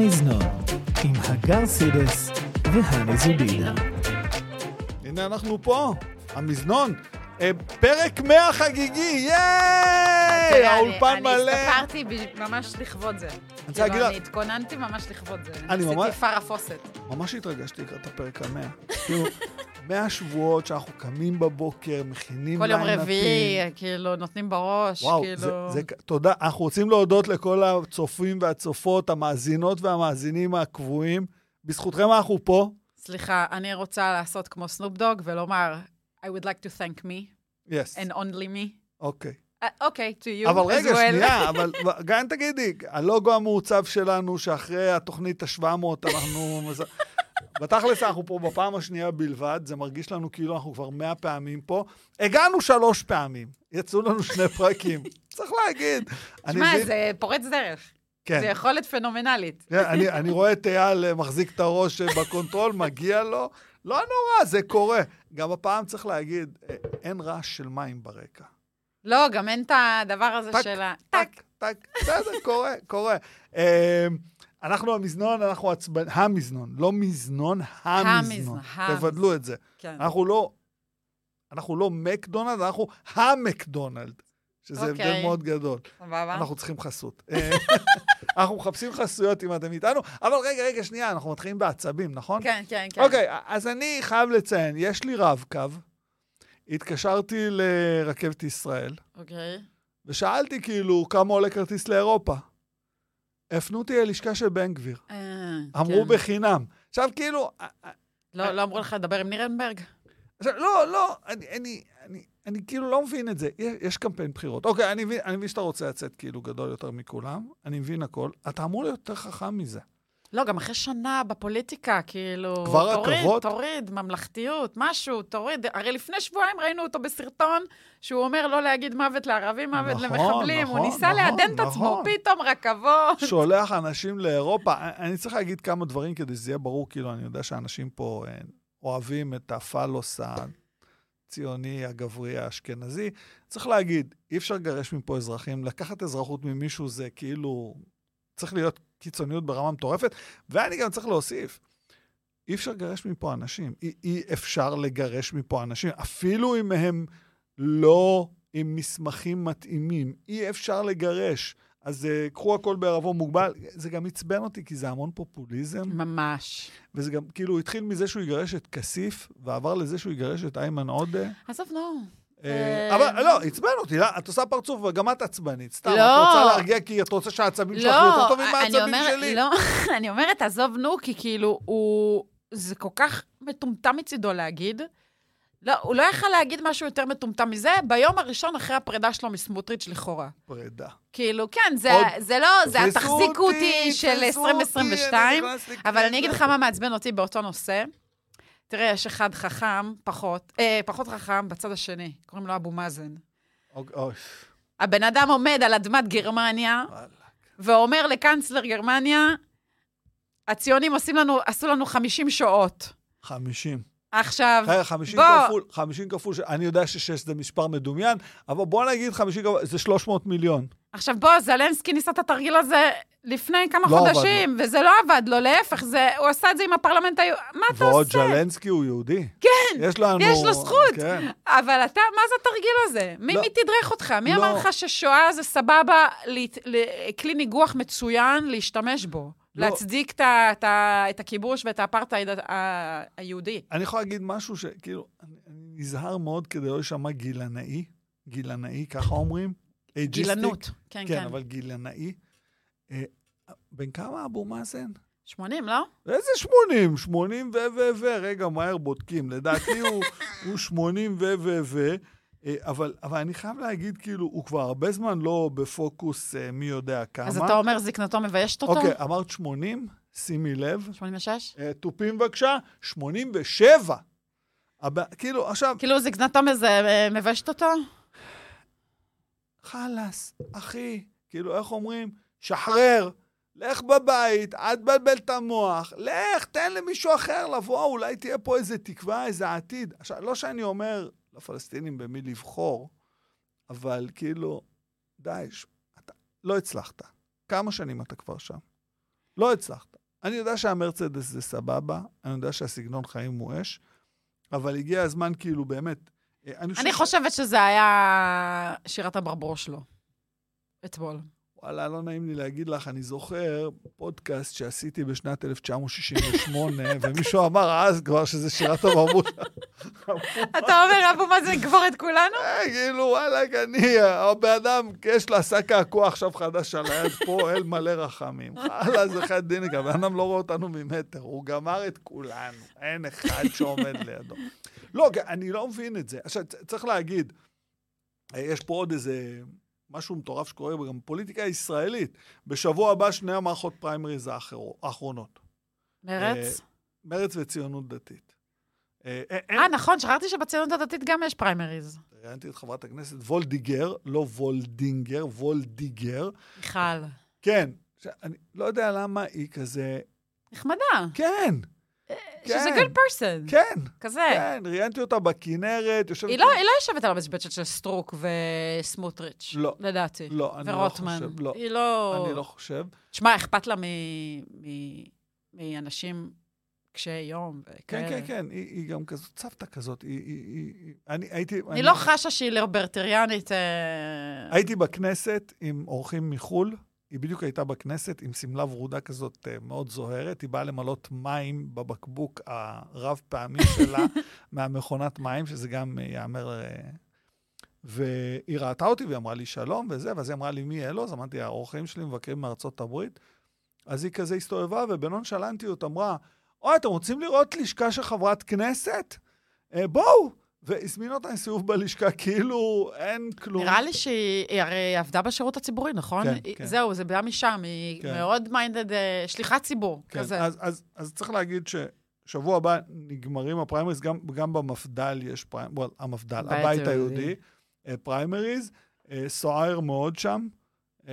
המזנון, עם הגר סידס והני זובידה. הנה אנחנו פה, המזנון. אה, פרק 100 חגיגי, ייי! האולפן מלא. אני הסתפרתי ממש לכבוד זה. רוצה להגיד כאילו, לך- אני התכוננתי ממש לכבוד זה. אני ממש- עשיתי פרה פוסט. ממש התרגשתי לקראת הפרק המאה. 100 שבועות שאנחנו קמים בבוקר, מכינים כל יום. רביעי, כאילו, נותנים בראש, וואו, כאילו... זה, זה, תודה. אנחנו רוצים להודות לכל הצופים והצופות, המאזינות והמאזינים הקבועים. בזכותכם אנחנו פה. סליחה, אני רוצה לעשות כמו סנופ דוג ולומר, I would like to thank me יס, and only me. אוקיי. אה, אוקיי, to you אבל רגע, well. שנייה, אבל גם תגידי, הלוגו המעוצב שלנו, שאחרי התוכנית ה-700 אנחנו... בתכלס אנחנו פה בפעם השנייה בלבד, זה מרגיש לנו כאילו אנחנו כבר 100 פעמים פה. הגענו שלוש פעמים, יצאו לנו שני פרקים. צריך להגיד. תשמע, זה פורץ דרך. כן. זה יכולת פנומנלית. כן, אני, אני רואה את אייל אה, מחזיק את הראש אה, ב control, מגיע לו. לא נורא, זה קורה. גם הפעם צריך להגיד, אה, אין רעש של מים ברקע. לא, גם אין את הדבר הזה טק, של ה... טק, טק, בסדר, קורה, קורה. אנחנו המזנון, אנחנו עצבנ... המזנון, לא מזנון, המזנון. המזנון. תבדלו את זה. כן. אנחנו לא, אנחנו לא מקדונלד, אנחנו המקדונלד, שזה הבדל אוקיי. מאוד גדול. סבבה? אנחנו צריכים חסות. אה, אנחנו מחפשים חסויות אם אתם איתנו, אבל רגע, רגע, שנייה, אנחנו מתחילים בעצבים, נכון? כן, כן, כן. אוקיי, אז אני חייב לציין, יש לי רב-קו, התקשרתי לרכבת ישראל, אוקיי. ושאלתי כאילו כמה עולה כרטיס לאירופה. הפנו אותי ללשכה של בן גביר. אה, אמרו כן. בחינם. עכשיו, כאילו, אה, אה, לא לא אמרו לך לדבר עם נירנברג? עכשיו, לא, לא, אני, אני, אני, אני כאילו לא מבין את זה. יש, יש קמפיין בחירות. אוקיי, אני מבין, אני מבין שאתה רוצה לצאת כאילו גדול יותר מכולם, אני מבין הכל. אתה אמור להיות יותר חכם מזה. לא, גם אחרי שנה בפוליטיקה, כאילו... כבר תוריד, רכבות? תוריד, ממלכתיות, משהו, תוריד. הרי לפני שבועיים ראינו אותו בסרטון, שהוא אומר לא להגיד מוות לערבים, מוות נכון, למחבלים. הוא נכון, ניסה נכון, לעדן את עצמו, נכון. פתאום רכבות. שולח אנשים לאירופה. אני צריך להגיד כמה דברים כדי שזה יהיה ברור, כאילו, אני יודע שאנשים פה אה, אוהבים את הפלוס הציוני, הגברי, האשכנזי. צריך להגיד, אי אפשר לגרש מפה אזרחים. לקחת אזרחות ממישהו זה כאילו... צריך להיות קיצוניות ברמה מטורפת. ואני גם צריך להוסיף, אי אפשר לגרש מפה אנשים. אי, אי אפשר לגרש מפה אנשים, אפילו אם הם לא עם מסמכים מתאימים. אי אפשר לגרש. אז uh, קחו הכל בערבון מוגבל. זה גם עצבן אותי, כי זה המון פופוליזם, ממש. וזה גם, כאילו, התחיל מזה שהוא יגרש את כסיף, ועבר לזה שהוא יגרש את איימן עודה. עזוב, נו. אה, אה, אבל לא, עצבן אותי, לא, את עושה פרצוף, וגם את עצבנית. סתם, את לא. רוצה להרגיע כי את רוצה שהעצבים שלך יהיו יותר טובים מהעצבים שלי. לא, אני אומרת, עזוב, נו, כי כאילו, הוא... זה כל כך מטומטם מצידו להגיד. לא, הוא לא יכל להגיד משהו יותר מטומטם מזה ביום הראשון אחרי הפרידה שלו מסמוטריץ' לכאורה. פרידה. כאילו, כן, זה, עוד- זה לא, זה התחזיקו אותי של תפסו אותי, 2022, אני נכנס אבל אני אגיד לך. מה מעצבן אותי באותו נושא. תראה, יש אחד חכם, פחות, אה, פחות חכם בצד השני, קוראים לו אבו מאזן. הבן אדם עומד על אדמת גרמניה. ואומר לקנצלר גרמניה, הציונים עושים לנו, עשו לנו 50 שעות. 50. עכשיו, רגע, 50 בוא. כפול, 50 כפול, אני יודע ששש זה מספר מדומיין, אבל בוא נגיד 50 כפול, זה 300 מיליון. עכשיו בוא, זלנסקי ניסה את התרגיל הזה לפני כמה לא עבד חודשים, וזה לא עבד לו, להפך, זה, הוא עשה את זה עם הפרלמנט היהודי. מה אתה ועוד עושה? זלנסקי הוא יהודי. כן, יש לנו... יש לו זכות. כן. אבל אתה, מה זה התרגיל הזה? מי, לא. מי תדרך אותך? מי לא. אמר לך ששואה זה סבבה, להת- ל- כלי ניגוח מצוין להשתמש בו? לא. להצדיק את את את הכיבוש ואת האפרטהייד היהודי. אני יכול להגיד משהו שכאילו, אני נזהר מאוד כדי לא להישמע גילנאי, גילנאי, ככה אומרים? Ageistic. גילנות. כן, כן, כן. אבל גילנאי. אה, בן כמה אבו מאזן? 80, לא? איזה 80? 80 ו ו ו, רגע, מהר בודקים. לדעתי הוא, הוא 80 ו ו ו, אה, אבל, אבל אני חייב להגיד, כאילו, הוא כבר הרבה זמן לא בפוקוס אה, מי יודע כמה. אז אתה אומר זקנתו מביישת אותו? אוקיי, אמרת 80, שימי לב. 86? אה, תופים בבקשה, 87. הבא, כאילו, עכשיו, כאילו זקנתו אה, מביישת אותו? חלאס, אחי, כאילו, איך אומרים? שחרר, לך בבית, אל תבלבל את המוח, לך, תן למישהו אחר לבוא, אולי תהיה פה איזה תקווה, איזה עתיד. עכשיו, לא שאני אומר לפלסטינים במי לבחור, אבל כאילו, די, ש... אתה לא הצלחת. כמה שנים אתה כבר שם? לא הצלחת. אני יודע שהמרצדס זה סבבה, אני יודע שהסגנון חיים הוא אש, אבל הגיע הזמן כאילו באמת... אני, אני חושבת שזה היה שירת הברבור שלו, אתמול. וואלה, לא נעים לי להגיד לך, אני זוכר פודקאסט שעשיתי בשנת 1968, ומישהו אמר אז כבר שזה שירת המרמות. אתה אומר, אבו מאזן יגבור את כולנו? אה, כאילו, וואלכ, אני, הבן אדם, יש לו עשה קעקוע עכשיו חדש על היד פה, אל מלא רחמים. וואלה, זה חד דינק, הבן אדם לא רואה אותנו ממטר, הוא גמר את כולנו, אין אחד שעומד לידו. לא, אני לא מבין את זה. עכשיו, צריך להגיד, אה, יש פה עוד איזה משהו מטורף שקורה גם בפוליטיקה הישראלית. בשבוע הבא שני המערכות פריימריז האחרו- האחרונות. מרצ? מרצ וציונות דתית. אה, אה, אה, נכון, שכחתי שבציונות הדתית גם יש פריימריז. ראיינתי את חברת הכנסת וולדיגר, לא וולדינגר, וולדיגר. מיכל. כן, אני לא יודע למה היא כזה... נחמדה. כן, A כן. good person. כן, כזה. כן, ראיינתי אותה בכנרת, יושבת... היא לא היא לא יושבת על המשבצת של סטרוק וסמוטריץ'. לא. לדעתי. לא, אני לא ורוטמן. חושב, לא. היא לא... אני לא חושב. תשמע, אכפת לה מ... מ... מאנשים קשי יום וכאלה. כן, כן, כן, היא, היא גם כזאת סבתא כזאת. היא, היא, היא, היא- אני הייתי... אני לא חשה שהיא ליברטריאנית. אה, הייתי בכנסת עם אורחים מחו"ל, היא בדיוק הייתה בכנסת עם שמלה ורודה כזאת אה, מאוד זוהרת, היא באה למלות מים בבקבוק הרב-פעמי שלה מהמכונת מים, שזה גם אה, ייאמר... אה, והיא ראתה אותי והיא אמרה לי שלום וזה, ואז היא אמרה לי מי אלו, אז אמרתי, האורחים שלי מבקרים מארצות הברית. אז היא כזה הסתובבה ובנונשלנטיות אמרה, אוי, אתם רוצים לראות לשכה של חברת כנסת? אה, בואו! והזמין אותה לסיבוב בלשכה, כאילו אין כלום. נראה לי שהיא היא הרי עבדה בשירות הציבורי, נכון? כן, היא- כן. זהו, זה בא משם, היא כן. מאוד minded, שליחת ציבור, כן, כזה. אז, אז, אז צריך להגיד ששבוע הבא נגמרים הפריימריז, גם, גם במפד"ל יש פריימריז, המפד"ל, הבית היהודי. אה, פריימריז, אה, סוער מאוד שם. אה,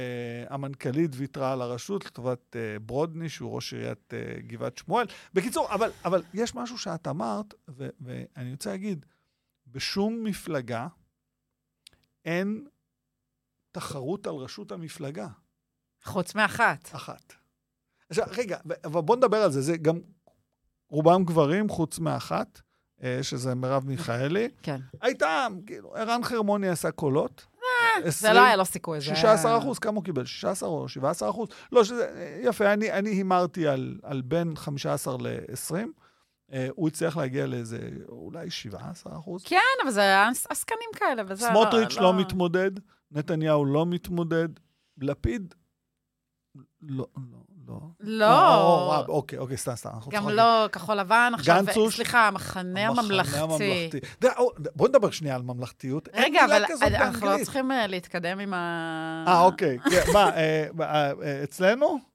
המנכ"לית ויתרה על הרשות לטובת אה, ברודני, שהוא ראש עיריית אה, גבעת שמואל. בקיצור, אבל, אבל יש משהו שאת אמרת, ואני רוצה להגיד, בשום מפלגה אין תחרות על ראשות המפלגה. חוץ מאחת. אחת. עכשיו, רגע, אבל בוא נדבר על זה. זה גם רובם גברים, חוץ מאחת, אה, שזה מרב מיכאלי. כן. הייתה, כאילו, ערן חרמוני עשה קולות. אה, זה לא היה לו סיכוי. זה 16 היה- אחוז, כמה הוא קיבל? 16 או 17 אחוז? לא, שזה, יפה, אני, אני הימרתי על, על בין 15 ל-20. הוא הצליח להגיע לאיזה, אולי 17 אחוז. כן, אבל זה היה עס- עסקנים כאלה, וזה... סמוטריץ' לא מתמודד, נתניהו לא מתמודד, לפיד, לא, לא, לא. לא. אה, או, אה, אוקיי, אוקיי, סתם, סתם. גם. לא כחול לבן עכשיו. גנצוש. סליחה, המחנה הממלכתי. הממלכתי. ד- או, ד- בוא נדבר שנייה על ממלכתיות. רגע, אבל אנחנו לא. צריכים אה, להתקדם עם ה... אה, אוקיי. כן, מה, אה, אה, אה, אצלנו?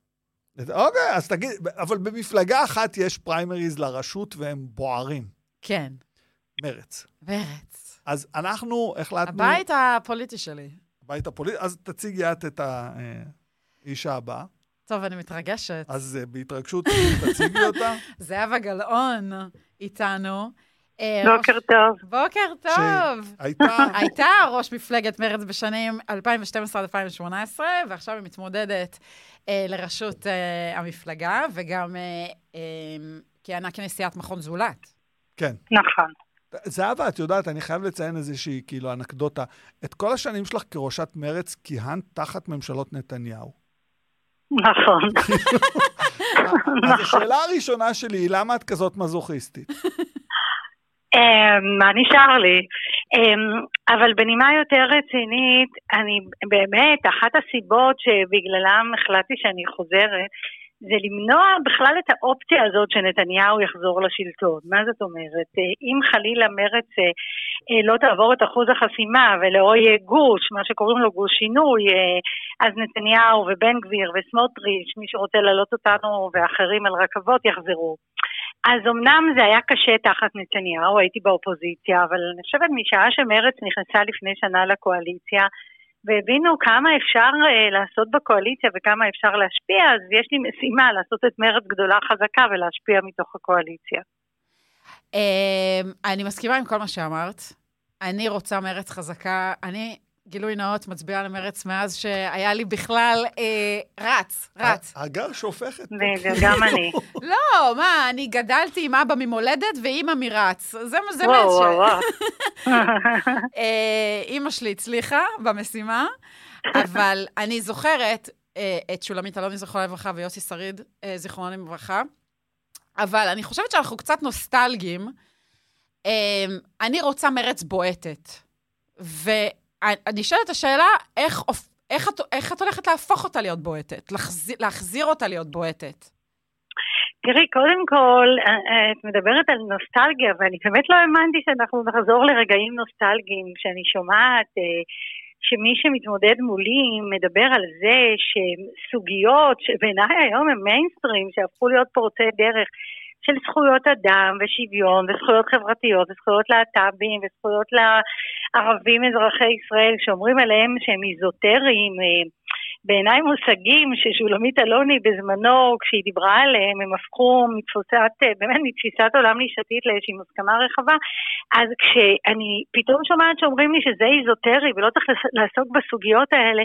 אוקיי, אז תגיד, אבל במפלגה אחת יש פריימריז לרשות והם בוערים. כן, מרץ. מרץ. אז אנחנו החלטנו... הבית הפוליטי שלי. הבית הפוליטי. אז תציגי את את האישה הבאה. טוב, אני מתרגשת. אז אה, בהתרגשות תציגי אותה. זהבה גלאון איתנו. אה, בוקר טוב. בוקר טוב. שהייתה... הייתה ראש מפלגת מרצ בשנים 2012 עד 2018, ועכשיו היא מתמודדת אה, לראשות אה, המפלגה, וגם אה, אה, כיהנה כנשיאת מכון זולת. כן. נכון. זהבה, את יודעת, אני חייב לציין איזושהי, כאילו, אנקדוטה. את כל השנים שלך כראשת מרץ כיהנת תחת ממשלות נתניהו. נכון. אז השאלה הראשונה שלי היא, למה את כזאת מזוכיסטית? אמ, מה נשאר לי? אמ, אבל בנימה יותר רצינית, אני באמת, אחת הסיבות שבגללם החלטתי שאני חוזרת, זה למנוע בכלל את האופציה הזאת שנתניהו יחזור לשלטון. מה זאת אומרת? אה, אם חלילה מרץ אה, אה, לא תעבור את אחוז החסימה ולא יהיה גוש, מה שקוראים לו גוש שינוי, אז נתניהו ובן גביר וסמוטריץ', מי שרוצה להעלות אותנו ואחרים על רכבות יחזרו. אז אמנם זה היה קשה תחת נתניהו, הייתי באופוזיציה, אבל אני חושבת משעה שמרצ נכנסה לפני שנה לקואליציה, והבינו כמה אפשר אה, לעשות בקואליציה וכמה אפשר להשפיע, אז יש לי משימה לעשות את מרצ גדולה חזקה ולהשפיע מתוך הקואליציה. אה, אני מסכימה עם כל מה שאמרת. אני רוצה מרץ חזקה. אני גילוי נאות, מצביעה למרץ מאז שהיה לי בכלל אה, רץ, רץ. הגר שופכת. בדיוק, גם אני. לא, מה, אני גדלתי עם אבא ממולדת ואימא מרץ. זה מה זה וואו. וואו, וואו. אה, אימא שלי הצליחה במשימה, אבל אני זוכרת אה, את שולמית אלוני, זכרונה לברכה, ויוסי שריד, אה, זיכרונה לברכה, אבל אני חושבת שאנחנו קצת נוסטלגיים. אה, אני רוצה מרץ בועטת, ואני שואלת את השאלה, איך, איך, את, איך את הולכת להפוך אותה להיות בועטת? להחזיר, להחזיר אותה להיות בועטת? תראי, קודם כל, אה, אה, את מדברת על נוסטלגיה, ואני באמת לא האמנתי שאנחנו נחזור לרגעים נוסטלגיים, כשאני שומעת אה, שמי שמתמודד מולי מדבר על זה שסוגיות שבעיניי היום הם מיינסטרים, שהפכו להיות פורצי דרך של זכויות אדם ושוויון וזכויות חברתיות וזכויות להט"בים וזכויות לערבים אזרחי ישראל, שאומרים עליהם שהם איזוטריים, אה, בעיניי מושגים ששולמית אלוני בזמנו, כשהיא דיברה עליהם, הם הפכו מתפוסת, אה, באמת מתפיסת עולם נישתית לאיזושהי מוסכמה רחבה. אז כשאני פתאום שומעת שאומרים לי שזה איזוטרי ולא צריך לעסוק בסוגיות האלה,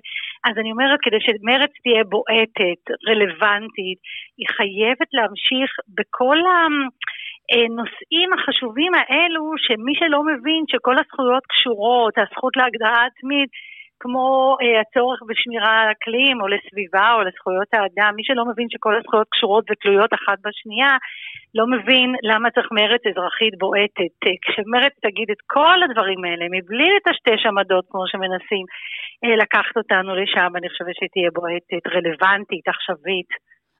אז אני אומרת, כדי שמרץ תהיה בועטת, רלוונטית, היא חייבת להמשיך בכל הנושאים החשובים האלו, שמי שלא מבין שכל הזכויות קשורות, הזכות להגדרה עצמית, כמו אה, הצורך בשמירה על אקלים או לסביבה או לזכויות האדם, מי שלא מבין שכל הזכויות קשורות ותלויות אחת בשנייה, לא מבין למה צריך מרץ אזרחית בועטת. אה, כשמרץ תגיד את כל הדברים האלה, מבלי לטשטש עמדות כמו שמנסים אה, לקחת אותנו לשם, אני חושבת שתהיה בועטת, רלוונטית, עכשווית.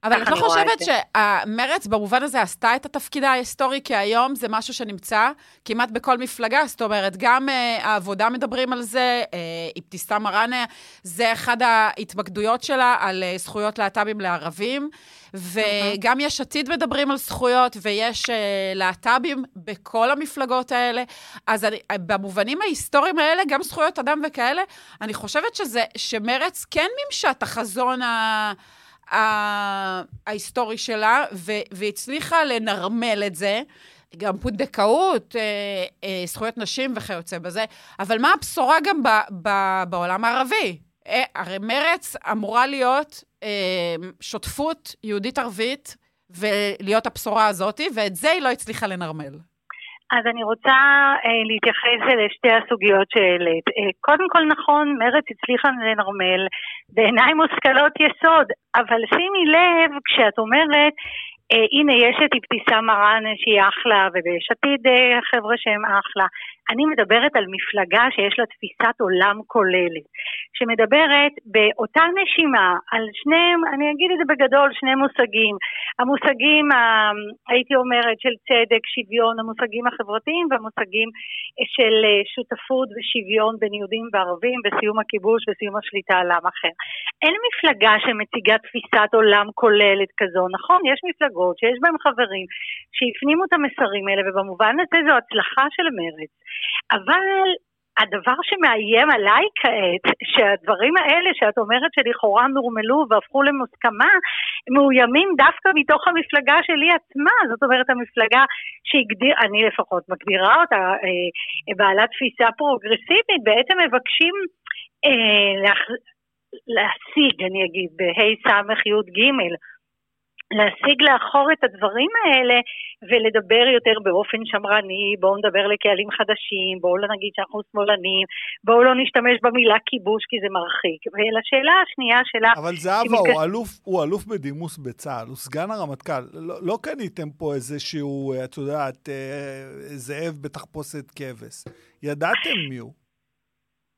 אבל את לא חושבת. שהמרץ במובן הזה עשתה את התפקיד ההיסטורי, כי היום זה משהו שנמצא כמעט בכל מפלגה, זאת אומרת, גם uh, העבודה מדברים על זה, uh, אבתיסאם מראענה, זה אחת ההתמקדויות שלה על uh, זכויות להט"בים לערבים, וגם יש עתיד מדברים על זכויות, ויש uh, להט"בים בכל המפלגות האלה. אז אני, במובנים ההיסטוריים האלה, גם זכויות אדם וכאלה, אני חושבת שזה, שמרץ כן מימשה את החזון ה... ההיסטורי שלה, והצליחה לנרמל את זה. גם פונדקאות, אה, אה, זכויות נשים וכיוצא בזה. אבל מה הבשורה גם ב- ב- בעולם הערבי? אה, הרי מרץ אמורה להיות אה, שותפות יהודית-ערבית ולהיות הבשורה הזאת, ואת זה היא לא הצליחה לנרמל. אז אני רוצה אה, להתייחס לשתי הסוגיות שהעלית. אה, קודם כל נכון, מרצ הצליחה לנרמל בעיניי מושכלות יסוד, אבל שימי לב כשאת אומרת, אה, הנה יש את אבתיסאם מראענה שהיא אחלה, וביש עתיד אה, חבר'ה שהם אחלה. אני מדברת על מפלגה שיש לה תפיסת עולם כוללת, שמדברת באותה נשימה על שניהם, אני אגיד את זה בגדול, שני מושגים. המושגים, הייתי אומרת, של צדק, שוויון, המושגים החברתיים והמושגים של אה, שותפות ושוויון בין יהודים וערבים וסיום הכיבוש וסיום השליטה על עם אחר. אין מפלגה שמציגה תפיסת עולם כוללת כזו, נכון? יש מפלגות שיש בהן חברים שהפנימו את המסרים האלה ובמובן הזה זו הצלחה של מרצ. אבל הדבר שמאיים עליי כעת, שהדברים האלה שאת אומרת שלכאורה נורמלו והפכו למוסכמה, מאוימים דווקא מתוך המפלגה שלי עצמה. זאת אומרת, המפלגה שהגדיר, אני לפחות מגדירה אותה, אה, בעלת תפיסה פרוגרסיבית, בעצם מבקשים אה, להשיג, אני אגיד, בה' ס' י' ג', להשיג לאחור את הדברים האלה ולדבר יותר באופן שמרני, בואו נדבר לקהלים חדשים, בואו לא נגיד שאנחנו שמאלנים, בואו לא נשתמש במילה כיבוש כי זה מרחיק. ולשאלה השנייה שלה... אבל זהבה, שמתקש- הוא אלוף, הוא אלוף בדימוס בצה"ל, הוא סגן הרמטכ"ל. לא, לא קניתם פה איזשהו, אה, את יודעת, אה, זאב בתחפושת כבש. ידעתם מי הוא.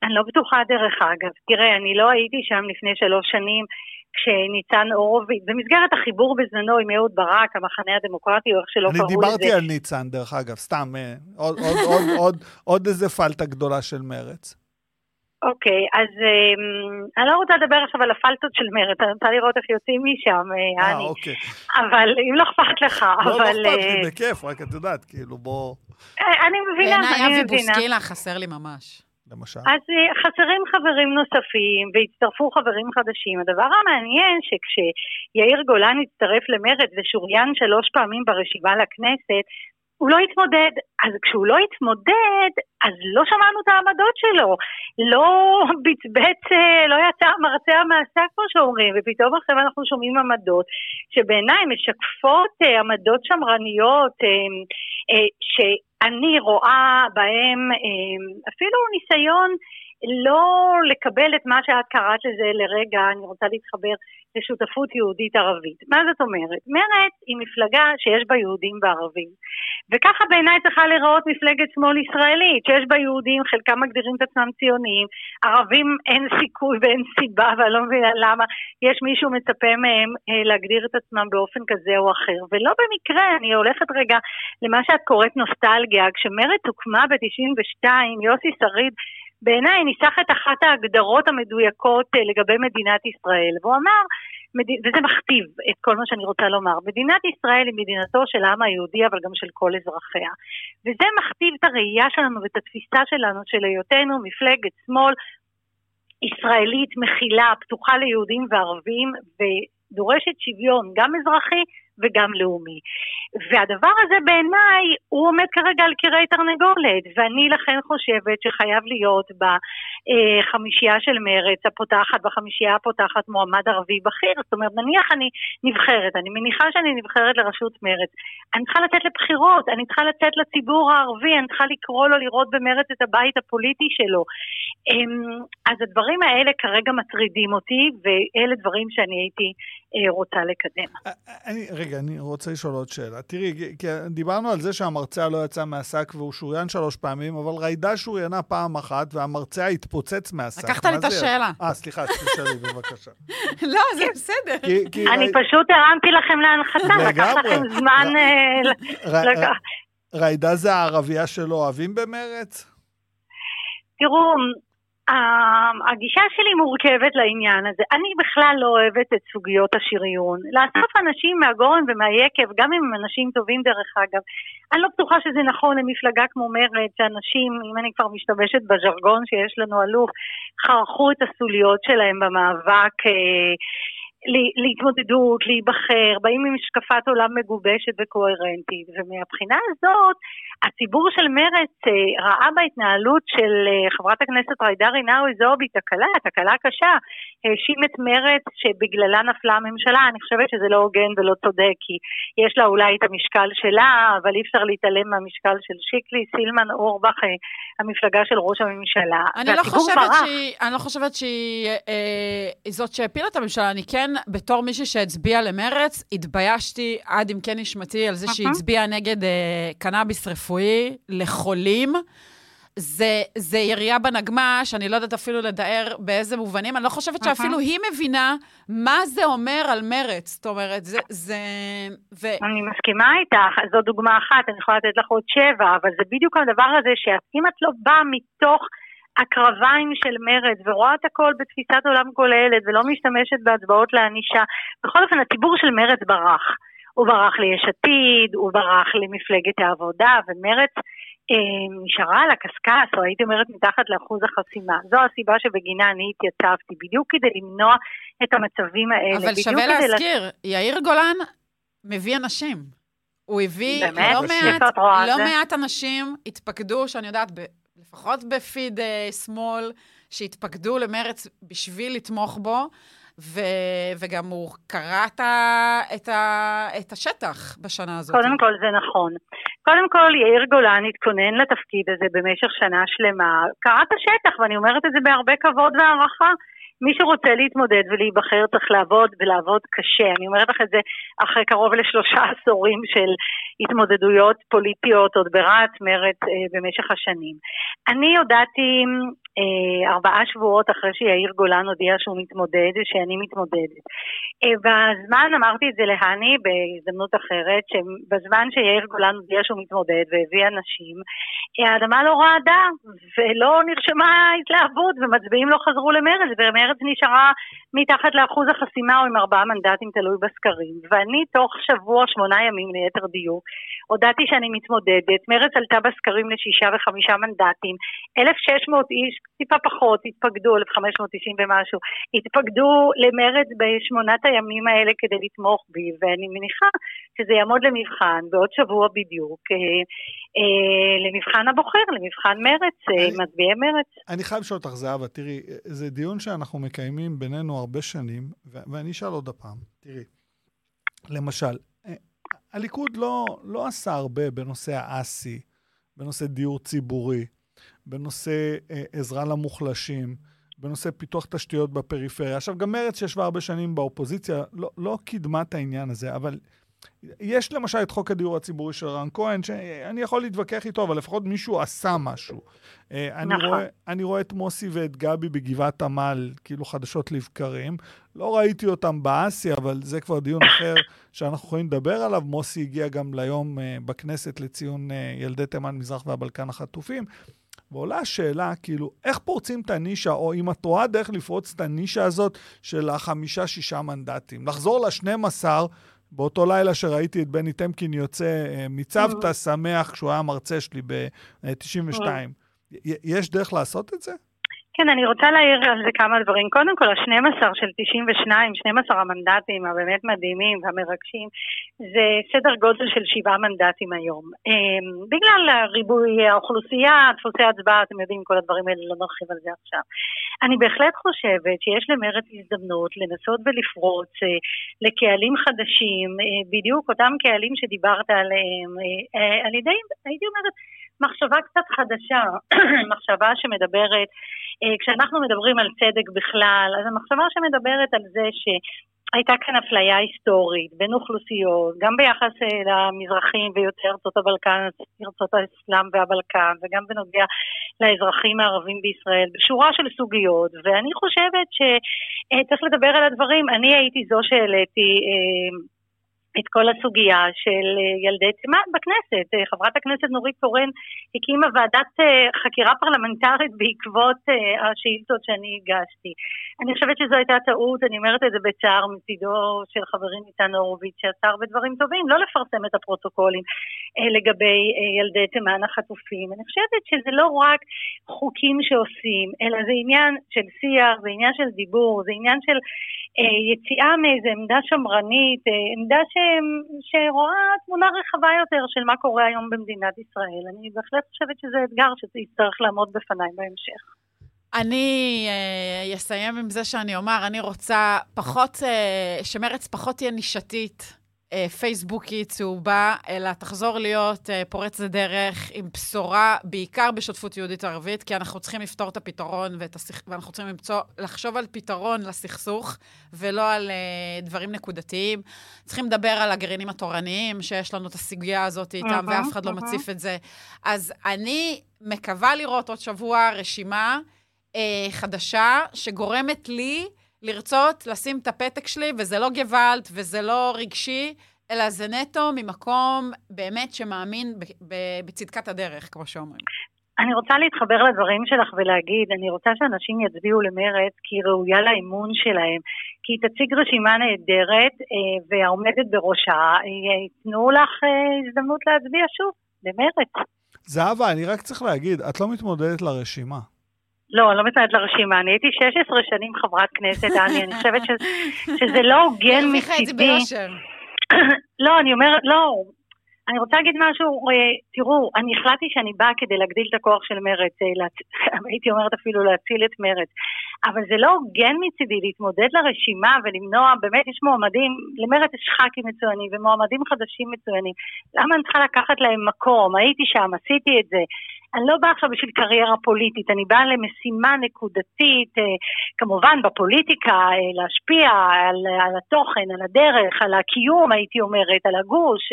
אני לא בטוחה דרך אגב. תראה, אני לא הייתי שם לפני שלוש שנים כשניצן הורוביץ, במסגרת החיבור בזמנו עם אהוד ברק, המחנה הדמוקרטי, או איך שלא אני קראו לזה. דיברתי על ניצן, דרך אגב, סתם, אה, עוד, עוד, עוד, עוד, עוד איזה פלטה גדולה של מרץ. אוקיי, אז אמ, אני לא רוצה לדבר עכשיו על הפלטות של מרצ, אני רוצה לראות איך יוצאים משם, אה, אה, אני. אוקיי. אבל אם לא אכפת לך, לא, לא אבל... אכפת לי, בכיף, רק את יודעת, כאילו, בוא, אה, אני מבינה, בעיניי אני אבי מבינה. בוסקילה חסר לי ממש. למשל. אז אה, חסרים חברים נוספים והצטרפו חברים חדשים. הדבר המעניין שכשיאיר גולן הצטרף למרצ ושוריין שלוש פעמים ברשימה לכנסת, הוא לא התמודד. אז כשהוא לא התמודד, אז לא שמענו את העמדות שלו. לא בצבץ, אה, לא יצא מרצה המעשה, כמו שאומרים, ופתאום עכשיו אנחנו שומעים עמדות שבעיניי משקפות אה, עמדות שמרניות, שאני רואה בהן אפילו ניסיון לא לקבל את מה שאת קראת לזה לרגע, אני רוצה להתחבר לשותפות יהודית-ערבית. מה זאת אומרת? מרצ היא מפלגה שיש בה יהודים וערבים. וככה בעיניי צריכה להיראות מפלגת שמאל ישראלית, שיש בה יהודים, חלקם מגדירים את עצמם ציוניים, ערבים אין סיכוי ואין סיבה, ואני לא מבינה למה יש מישהו מצפה מהם אה, להגדיר את עצמם באופן כזה או אחר. ולא במקרה, אני הולכת רגע למה שאת קוראת נוסטלגיה, כשמרצ הוקמה ב-92, יוסי שריד בעיניי ניסח את אחת ההגדרות המדויקות אה, לגבי מדינת ישראל, והוא אמר, וזה מכתיב את כל מה שאני רוצה לומר, מדינת ישראל היא מדינתו של העם היהודי אבל גם של כל אזרחיה. וזה מכתיב את הראייה שלנו ואת התפיסה שלנו של היותנו מפלגת שמאל ישראלית מכילה, פתוחה ליהודים וערבים ודורשת שוויון גם אזרחי וגם לאומי. והדבר הזה בעיניי, הוא עומד כרגע על קירי תרנגולת, ואני לכן חושבת שחייב להיות בחמישייה של מרץ הפותחת, בחמישייה הפותחת מועמד ערבי בכיר, זאת אומרת, נניח אני נבחרת, אני מניחה שאני נבחרת לראשות מרץ, אני צריכה לצאת לבחירות, אני צריכה לצאת לציבור הערבי, אני צריכה לקרוא לו לראות במרץ את הבית הפוליטי שלו. אמ, אז הדברים האלה כרגע מטרידים אותי, ואלה דברים שאני הייתי אה, רוצה לקדם. אה, אה, אני, רגע, אני רוצה לשאול עוד שאלה. תראי, כי דיברנו על זה שהמרצע לא יצא מהשק והוא שוריין שלוש פעמים, אבל ריידה שוריינה פעם אחת והמרצע התפוצץ מהשק. לקחת לי את השאלה. אה, סליחה, תשאלי בבקשה. לא, זה בסדר. אני פשוט הרמתי לכם להנחתה, לקח לכם זמן... ריידה זה הערבייה שלא אוהבים במרץ? תראו, הגישה שלי מורכבת לעניין הזה. אני בכלל לא אוהבת את סוגיות השריון. לאסוף אנשים מהגורן ומהיקב, גם אם הם אנשים טובים דרך אגב, אני לא בטוחה שזה נכון למפלגה כמו מרצ, שאנשים, אם אני כבר משתמשת בז'רגון שיש לנו אלוף, חרכו את הסוליות שלהם במאבק אה, להתמודדות, להיבחר, באים עם השקפת עולם מגובשת וקוהרנטית, ומהבחינה הזאת הציבור של מרצ אה, ראה בהתנהלות של אה, חברת הכנסת ג'ידא רינאוי זועבי תקלה, תקלה קשה, האשים את מרצ שבגללה נפלה הממשלה, אני חושבת שזה לא הוגן ולא צודק, כי יש לה אולי את המשקל שלה, אבל אי אפשר להתעלם מהמשקל של שיקלי, סילמן, אורבך, אה, המפלגה של ראש הממשלה. אני לא חושבת שהיא, אני לא חושבת שהיא אה, זאת שהפילה את הממשלה, אני כן, בתור מישהי שהצביעה למרץ, התביישתי עד עמקי כן נשמתי על זה שהיא הצביעה נגד אה, קנאביס רפואי. לחולים. זה, זה ירייה בנגמ"ש, אני לא יודעת אפילו לתאר באיזה מובנים. אני לא חושבת שאפילו היא מבינה מה זה אומר על מרץ. זאת אומרת, זה... זה ו... אני מסכימה איתך, זו דוגמה אחת, אני יכולה לתת לך עוד שבע, אבל זה בדיוק הדבר הזה שאם את לא באה מתוך הקרביים של מרץ ורואה את הכל בתפיסת עולם כוללת ולא משתמשת בהצבעות לענישה, בכל אופן, הציבור של מרץ ברח. הוא ברח ליש עתיד, הוא ברח למפלגת העבודה, ומרץ אה, נשארה על הקשקש, או הייתי אומרת מתחת לאחוז החסימה. זו הסיבה שבגינה אני התייצבתי, בדיוק כדי למנוע את המצבים האלה. אבל שווה להזכיר, לש... יאיר גולן מביא אנשים. הוא הביא באמת? לא, מעט, לא מעט אנשים התפקדו, שאני יודעת, ב, לפחות בפיד אה, שמאל, שהתפקדו למרץ בשביל לתמוך בו. ו, וגם הוא קרא את, את, את השטח בשנה הזאת. קודם כל זה נכון. קודם כל, יאיר גולן התכונן לתפקיד הזה במשך שנה שלמה, קרא את השטח, ואני אומרת את זה בהרבה כבוד והערכה. מי שרוצה להתמודד ולהיבחר צריך לעבוד ולעבוד קשה. אני אומרת לך את זה אחרי קרוב לשלושה עשורים של התמודדויות פוליטיות עוד ברעת מרץ אה, במשך השנים. אני הודעתי ארבעה שבועות אחרי שיאיר גולן הודיע שהוא מתמודד, שאני מתמודדת. אה, בזמן, אמרתי את זה להני בהזדמנות אחרת, שבזמן שיאיר גולן הודיע שהוא מתמודד והביא אנשים, אה, האדמה לא רעדה ולא נרשמה התלהבות ומצביעים לא חזרו למרץ, ומרץ נשארה מתחת לאחוז החסימה או עם ארבעה מנדטים, תלוי בסקרים. ואני תוך שבוע, שמונה ימים ליתר דיוק, הודעתי שאני מתמודדת, מרץ עלתה בסקרים לשישה וחמישה מנדטים, 1,600 איש טיפה פחות, התפקדו, 1590 ומשהו, התפקדו למרץ בשמונת הימים האלה כדי לתמוך בי, ואני מניחה שזה יעמוד למבחן בעוד שבוע בדיוק, אה, אה, למבחן הבוחר, למבחן מרץ, אה, מצביעי מרץ. אני חייב לשאול אותך, זהבה, תראי, זה דיון שאנחנו מקיימים בינינו הרבה שנים, ואני אשאל עוד הפעם, תראי, למשל, הליכוד לא, לא עשה הרבה בנושא האסי, בנושא דיור ציבורי, בנושא אה, עזרה למוחלשים, בנושא פיתוח תשתיות בפריפריה. עכשיו, גם מרצ שישבה הרבה שנים באופוזיציה, לא, לא קידמה את העניין הזה, אבל יש למשל את חוק הדיור הציבורי של רן כהן, שאני יכול להתווכח איתו, אבל לפחות מישהו עשה משהו. אה, נכון. אני, רואה, אני רואה את מוסי ואת גבי בגבעת עמל, כאילו חדשות לבקרים. לא ראיתי אותם באסי, אבל זה כבר דיון אחר שאנחנו יכולים לדבר עליו. מוסי הגיע גם ליום uh, בכנסת לציון ילדי תימן, מזרח והבלקן החטופים. ועולה השאלה, כאילו, איך פורצים את הנישה, או אם את רואה דרך לפרוץ את הנישה הזאת של החמישה-שישה מנדטים. לחזור לשנים עשר, באותו לילה שראיתי את בני טמקין יוצא אה, מצוותא שמח כשהוא היה מרצה שלי ב-92. יש דרך לעשות את זה? כן, אני רוצה להעיר על זה כמה דברים. קודם כל, ה-12 של 92, 12 המנדטים הבאמת מדהימים והמרגשים, זה סדר גודל של שבעה מנדטים היום. אמ, בגלל ריבוי האוכלוסייה, דפוסי הצבעה, אתם יודעים, כל הדברים האלה, לא נרחיב על זה עכשיו. אני בהחלט חושבת שיש למרץ הזדמנות לנסות ולפרוץ אה, לקהלים חדשים, אה, בדיוק אותם קהלים שדיברת עליהם, אה, על ידי, הייתי אומרת, מחשבה קצת חדשה, מחשבה שמדברת, אה, כשאנחנו מדברים על צדק בכלל, אז המחשבה שמדברת על זה שהייתה כאן אפליה היסטורית בין אוכלוסיות, גם ביחס אה, למזרחים ויוצאי ארצות הבלקן, ארצות האסלאם והבלקן, וגם בנוגע לאזרחים הערבים בישראל, בשורה של סוגיות, ואני חושבת שצריך אה, לדבר על הדברים. אני הייתי זו שהעליתי את כל הסוגיה של אה, ילדי תימן בכנסת. אה, חברת הכנסת נורית קורן הקימה ועדת אה, חקירה פרלמנטרית בעקבות השאילתות שאני הגשתי. אני חושבת שזו הייתה טעות, אני אומרת את זה בצער מצידו של חברי ניצן הורוביץ, שעשה הרבה דברים טובים, לא לפרסם את הפרוטוקולים לגבי ילדי תימן החטופים. אני חושבת שזה לא רק חוקים שעושים, אלא זה עניין של שיח, זה עניין של דיבור, זה עניין של אה, יציאה מאיזו עמדה שמרנית, עמדה ש... שרואה תמונה רחבה יותר של מה קורה היום במדינת ישראל. אני בהחלט חושבת שזה אתגר שיצטרך לעמוד בפניי בהמשך. אני uh, אסיים עם זה שאני אומר, אני רוצה פחות, uh, שמרץ פחות תהיה נישתית. אה, פייסבוקית צהובה, אלא תחזור להיות אה, פורץ לדרך עם בשורה, בעיקר בשותפות יהודית-ערבית, כי אנחנו צריכים לפתור את הפתרון הסכ... ואנחנו צריכים למצוא, לחשוב על פתרון לסכסוך, ולא על uh, דברים נקודתיים. צריכים לדבר על הגרעינים התורניים, שיש לנו את הסוגיה הזאת איתם, ואף אחד. לא מציף את זה. אז אני מקווה לראות עוד שבוע רשימה uh, חדשה, שגורמת לי... לרצות לשים את הפתק שלי, וזה לא גוואלד וזה לא רגשי, אלא זה נטו ממקום באמת שמאמין בצדקת הדרך, כמו שאומרים. אני רוצה להתחבר לדברים שלך ולהגיד, אני רוצה שאנשים יצביעו למרץ כי היא ראויה לאמון שלהם, כי היא תציג רשימה נהדרת אה, והעומדת בראשה, ייתנו לך אה, הזדמנות להצביע שוב, למרץ. זהבה, אני רק צריך להגיד, את לא מתמודדת לרשימה. לא, אני לא מתנהלת לרשימה. אני הייתי 16 שנים חברת כנסת, דני, אני חושבת ש, שזה לא הוגן מצידי. לא, אני אומרת, לא. אני רוצה להגיד משהו, אה, תראו, אני החלטתי שאני באה כדי להגדיל את הכוח של מרץ, אה, הייתי אומרת אפילו להציל את מרץ, אבל זה לא הוגן מצידי להתמודד לרשימה ולמנוע, באמת יש מועמדים, למרץ יש ח"כים מצוינים ומועמדים חדשים מצוינים, למה אני צריכה לקחת להם מקום? הייתי שם, עשיתי את זה. אני לא באה עכשיו בשביל קריירה פוליטית, אני באה למשימה נקודתית, אה, כמובן בפוליטיקה, אה, להשפיע על, על התוכן, על הדרך, על הקיום, הייתי אומרת, על הגוש.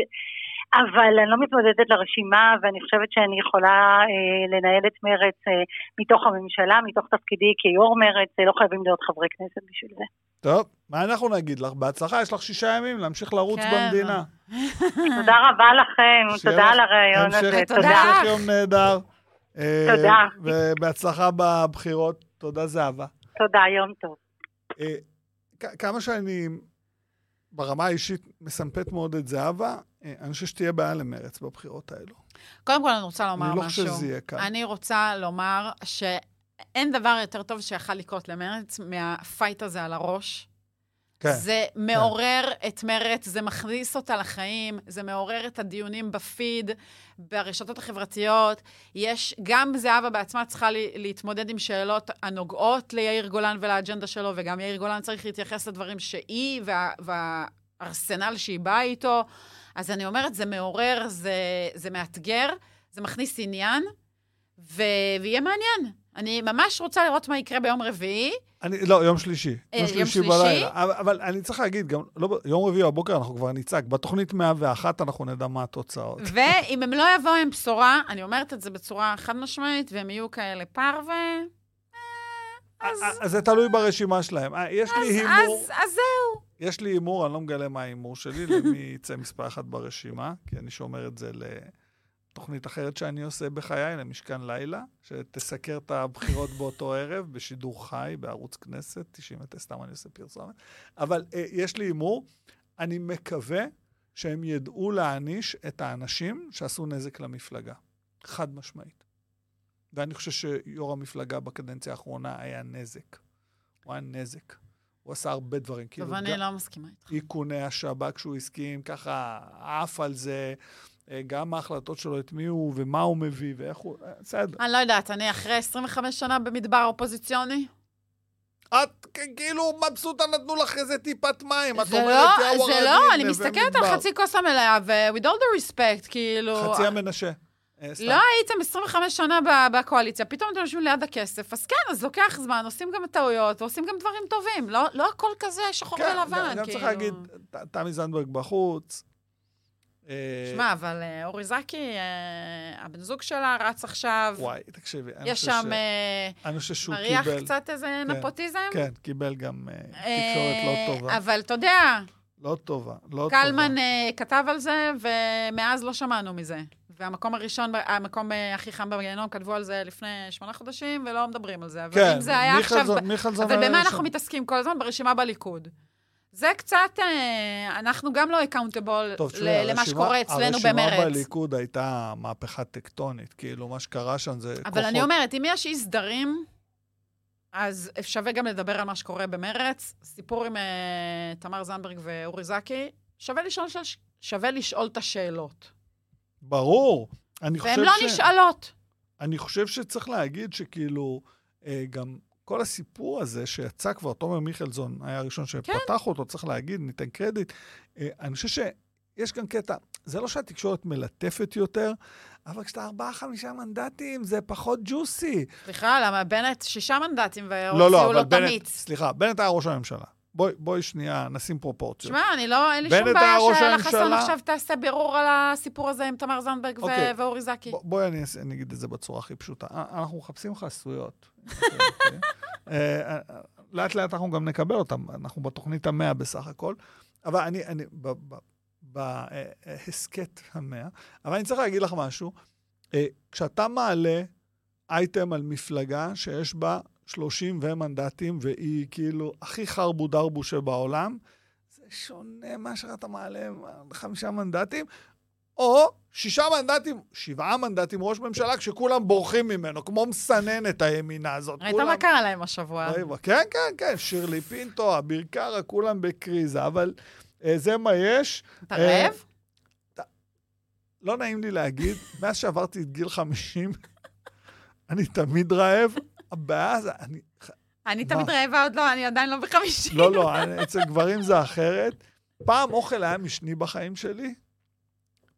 אבל אני לא מתמודדת לרשימה, ואני חושבת שאני יכולה אה, לנהל את מרץ אה, מתוך הממשלה, מתוך תפקידי כיו"ר מרץ, אה, לא חייבים להיות חברי כנסת בשביל זה. טוב, מה אנחנו נגיד לך? בהצלחה, יש לך שישה ימים להמשיך לרוץ כן. במדינה. תודה רבה לכם, תודה על הרעיון הזה, תודה. המשך יום נהדר. תודה. ובהצלחה בבחירות. תודה, זהבה. תודה, יום טוב. אה, כמה שאני ברמה האישית מסמפת מאוד את זהבה, אה, אני חושב שתהיה בעיה למרץ בבחירות האלו. קודם כל, אני רוצה לומר משהו. אני לא חושב שזה יהיה כאן. אני רוצה לומר ש... אין דבר יותר טוב שיכול לקרות למרץ מהפייט הזה על הראש. כן. זה מעורר את מרץ, זה מכניס אותה לחיים, זה מעורר את הדיונים בפיד, ברשתות החברתיות. יש, גם זהבה בעצמה צריכה לי, להתמודד עם שאלות הנוגעות ליאיר גולן ולאג'נדה שלו, וגם יאיר גולן צריך להתייחס לדברים שהיא וה, והארסנל שהיא באה איתו. אז אני אומרת, זה מעורר, זה, זה מאתגר, זה מכניס עניין, ו, ויהיה מעניין. אני ממש רוצה לראות מה יקרה ביום רביעי. אני, לא, יום שלישי. אה, יום שלישי? בלילה. אבל, אבל אני צריך להגיד, גם לא, יום רביעי בבוקר אנחנו כבר נצעק. בתוכנית 101 אנחנו נדע מה התוצאות. ואם הם לא יבואו עם בשורה, אני אומרת את זה בצורה חד משמעית, והם יהיו כאלה פרווה, אז, אז, אז זה תלוי ברשימה שלהם. אה, יש לי הימור, אז, אז זהו. יש לי הימור, אני לא מגלה מה ההימור שלי, למי יצא מספר אחת ברשימה, כי אני שומר את זה לתוכנית אחרת שאני עושה בחיי, למשכן לילה, שתסקר את הבחירות באותו ערב, בשידור חי, בערוץ כנסת, 99, סתם אני עושה פרסומת. אבל אה, יש לי הימור, אני מקווה שהם ידעו להעניש את האנשים שעשו נזק למפלגה. חד משמעית. ואני חושב שיו"ר המפלגה בקדנציה האחרונה היה נזק. הוא היה נזק. הוא עשה הרבה דברים. טוב, כאילו, אני גם- לא מסכימה איתך. איכוני השב"כ שהוא הסכים, ככה עף על זה, אה, גם ההחלטות שלו, את מי הוא ומה הוא מביא ואיך הוא... אה, בסדר. אני לא יודעת, אני אחרי 25 שנה במדבר אופוזיציוני, את כאילו מבסוטה נתנו לך איזה טיפת מים, את זה אומרת, לא, "יאו, זה הרעבים, לא, אני מסתכלת על מדבר." חצי כוס המלאה, ו- with all the respect, כאילו... חצי המנשה. אה, סתם. לא הייתם 25 שנה בקואליציה, פתאום אתם יושבים ליד הכסף, אז כן, אז לוקח זמן, עושים גם טעויות, ועושים גם דברים טובים. לא, לא הכל כזה שחור כן, ולבן, כאילו. גם צריך להגיד, ת- תמי זנדברג בחוץ. אה, שמע, אבל אה, אורי זקי, אה, הבן זוג שלה רץ עכשיו, וואי, תקשיבי, יש שם אני חושב שהוא מריח קיבל... קצת איזה כן, נפוטיזם. כן, קיבל גם תקשורת לא טובה. אבל אתה יודע, לא טובה, לא טובה. קלמן כתב על זה, ומאז לא שמענו מזה. והמקום הראשון, המקום הכי חם בגיהנום, כתבו על זה לפני שמונה חודשים, ולא מדברים על זה. כן. מיכלזון- מיכלזון אבל במה. אנחנו מתעסקים כל הזמן? ברשימה בליכוד. זה קצת, אה, אנחנו גם לא accountable למה הרשימה- שקורה אצלנו הרשימה במרץ. בליכוד הייתה מהפכה טקטונית, כאילו, מה שקרה שם זה כוחות... אבל אני אומרת, אם יש אי סדרים, אז שווה גם לדבר על מה שקורה במרץ. סיפור עם אה, תמר זנדברג ואורי זקי, שווה לשאול, שווה לשאול את השאלות. ברור. אני חושב והן לא ש... נשאלות. אני חושב שצריך להגיד שכאילו, אה, גם כל הסיפור הזה שיצא כבר, תומר מיכלזון היה הראשון כן. שפתח אותו, צריך להגיד, ניתן קרדיט. אה, אני חושב שיש כאן קטע, זה לא שהתקשורת מלטפת יותר, אבל כשאתה ארבעה, חמישה מנדטים, זה פחות ג'וסי. סליחה, למה בנט שישה מנדטים לא, לא, והוציאו אבל לו בנט, תמיץ. סליחה, בנט היה ראש הממשלה. בואי, בואי שנייה נשים פרופורציות. שמע, אני לא, אין לי שום בעיה שאלה חסון. עכשיו תעשה בירור על הסיפור הזה עם תמר זנדברג ו- אוקיי. ואורי זקי. בוא- בואי אני אני אגיד את זה בצורה הכי פשוטה. אה, אנחנו מחפשים חסויות. אה, אה, לאט לאט אנחנו גם נקבל אותן, אנחנו בתוכנית המאה בסך הכל. אבל אני, אני, ב- ב- בהסכת המאה, אבל אני צריך להגיד לך משהו. כשאתה מעלה אייטם על מפלגה שיש בה 30 ומנדטים, והיא כאילו הכי חרבו דרבו שבעולם, זה שונה מאשר אתה מעלה חמישה מנדטים, או שישה מנדטים, שבעה מנדטים ראש ממשלה, כשכולם בורחים ממנו, כמו מסננת הימינה הזאת. ראית כולם- מה קרה להם השבוע? ראי, כן, כן, כן, שירלי פינטו, אביר קארה, כולם בקריזה, אבל אה, זה מה יש. אתה אה, רעב? לא נעים לי להגיד, מאז שעברתי את גיל 50, אני תמיד רעב. הבעיה זה, אני... אני מה? תמיד רעבה עוד לא, אני עדיין לא בחמישים. לא, לא, אני- אצל גברים זה אחרת. פעם אוכל היה משני בחיים שלי,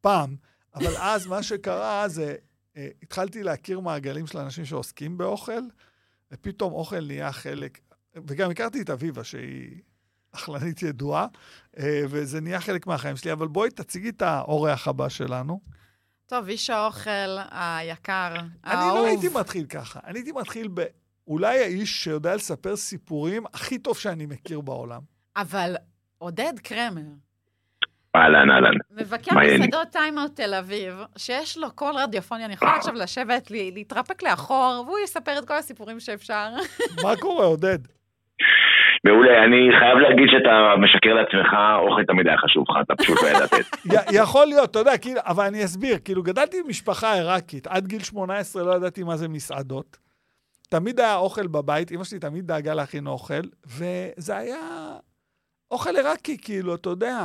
פעם. אבל אז מה שקרה זה, אה, התחלתי להכיר מעגלים של אנשים שעוסקים באוכל, ופתאום אוכל נהיה חלק, וגם הכרתי את אביבה, שהיא אכלנית ידועה, אה, וזה נהיה חלק מהחיים שלי. אבל בואי תציגי את האורח הבא שלנו. טוב, איש האוכל היקר, אני האהוב. לא הייתי מתחיל ככה, אני הייתי מתחיל ב... אולי האיש שיודע לספר סיפורים הכי טוב שאני מכיר בעולם. אבל עודד קרמר, אהלן, אהלן. מבקר? מסעדות טיימאוט תל אביב, שיש לו קול רדיופוני, אני יכולה עכשיו לשבת, להתרפק לאחור, והוא יספר את כל הסיפורים שאפשר. מה קורה, עודד? מעולה, אני חייב להגיד שאתה משקר לעצמך, אוכל תמיד היה חשוב לך, אתה פשוט לא ידעת את זה. יכול להיות, אתה יודע, כאילו, אבל אני אסביר, כאילו, גדלתי במשפחה עיראקית, עד גיל 18 לא ידעתי מה זה מסעדות. תמיד היה אוכל בבית, אמא שלי תמיד דאגה להכין אוכל, וזה היה אוכל עיראקי, כאילו, אתה יודע.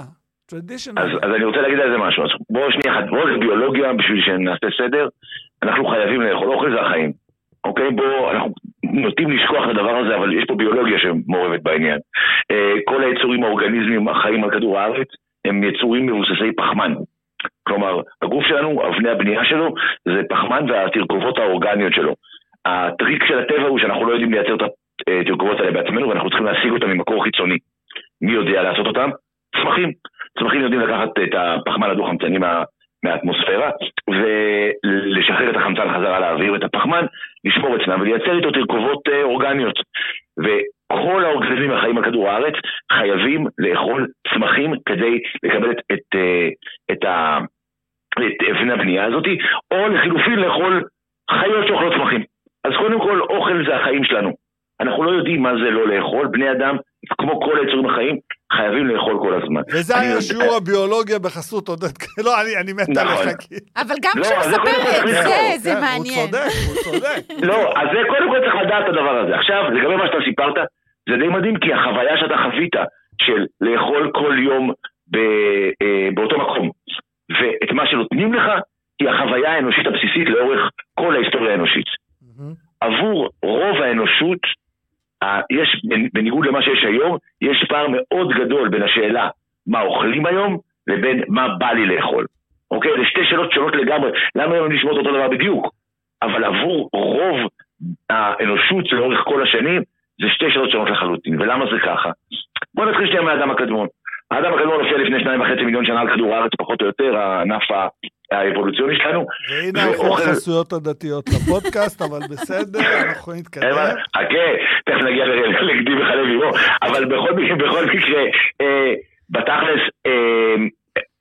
אז, אז אני רוצה להגיד על זה משהו. אז בואו שנייה אחת, בואו ביולוגיה בשביל שנעשה סדר. אנחנו חייבים לאכול אוכל זה החיים. אוקיי? בואו, אנחנו נוטים לשכוח את הדבר הזה, אבל יש פה ביולוגיה שמעורבת בעניין. אה, כל היצורים האורגניזמים החיים על כדור הארץ הם יצורים מבוססי פחמן. כלומר, הגוף שלנו, אבני הבנייה שלו, זה פחמן והתרכובות האורגניות שלו. הטריק של הטבע הוא שאנחנו לא יודעים לייצר את התרכובות האלה בעצמנו, ואנחנו צריכים להשיג אותם ממקור חיצוני. מי יודע לעשות אותם? צמחים. צמחים יודעים לקחת את הפחמן הדו-חמצני מה, מהאטמוספירה ולשחרר את החמצן חזרה לאוויר ואת הפחמן, לשמור אצלם ולייצר איתו תרכובות אה, אורגניות. וכל האורגניזמים החיים על כדור הארץ חייבים לאכול צמחים כדי לקבל את, את, אה, את, ה, את אבן הבנייה הזאת, או לחילופין לאכול חיות שאוכלות צמחים. אז קודם כל, אוכל זה החיים שלנו. אנחנו לא יודעים מה זה לא לאכול. בני אדם, כמו כל היצורים החיים, חייבים לאכול כל הזמן. וזה היה שיעור הביולוגיה בחסות עודד. לא, אני- אני מת נכון. עליך. כאילו. אבל גם לא, כשהוא מספר את זה. זה כן, מעניין. הוא צודק, הוא צודק. לא, אז זה קודם כל צריך לדעת את הדבר הזה. עכשיו, לגבי מה שאתה סיפרת, זה די מדהים, כי החוויה שאתה חווית של לאכול כל יום ב, אה, באותו מקום, ואת מה שנותנים לך, היא החוויה האנושית הבסיסית לאורך כל ההיסטוריה האנושית. עבור רוב האנושות, יש, בניגוד למה שיש היום, יש פער מאוד גדול בין השאלה מה אוכלים היום לבין מה בא לי לאכול. אוקיי? זה שתי שאלות שונות לגמרי. למה הן נשמעות אותו דבר בדיוק? אבל עבור רוב האנושות לאורך כל השנים, זה שתי שאלות שונות לחלוטין. ולמה זה ככה? בואו נתחיל שנייה מהאדם הקדמון. האדם הקדמון הופיע לפני שניים וחצי מיליון שנה על כדור הארץ, פחות או יותר, הענף האבולוציוני שלנו. והנה החסויות הדתיות לפודקאסט, אבל בסדר, אנחנו. אבל- חכה, תכף נגיע לגדי וחלב עירו, אבל בכל מקרה, בכל מקרה, אה, בתכלס, אה,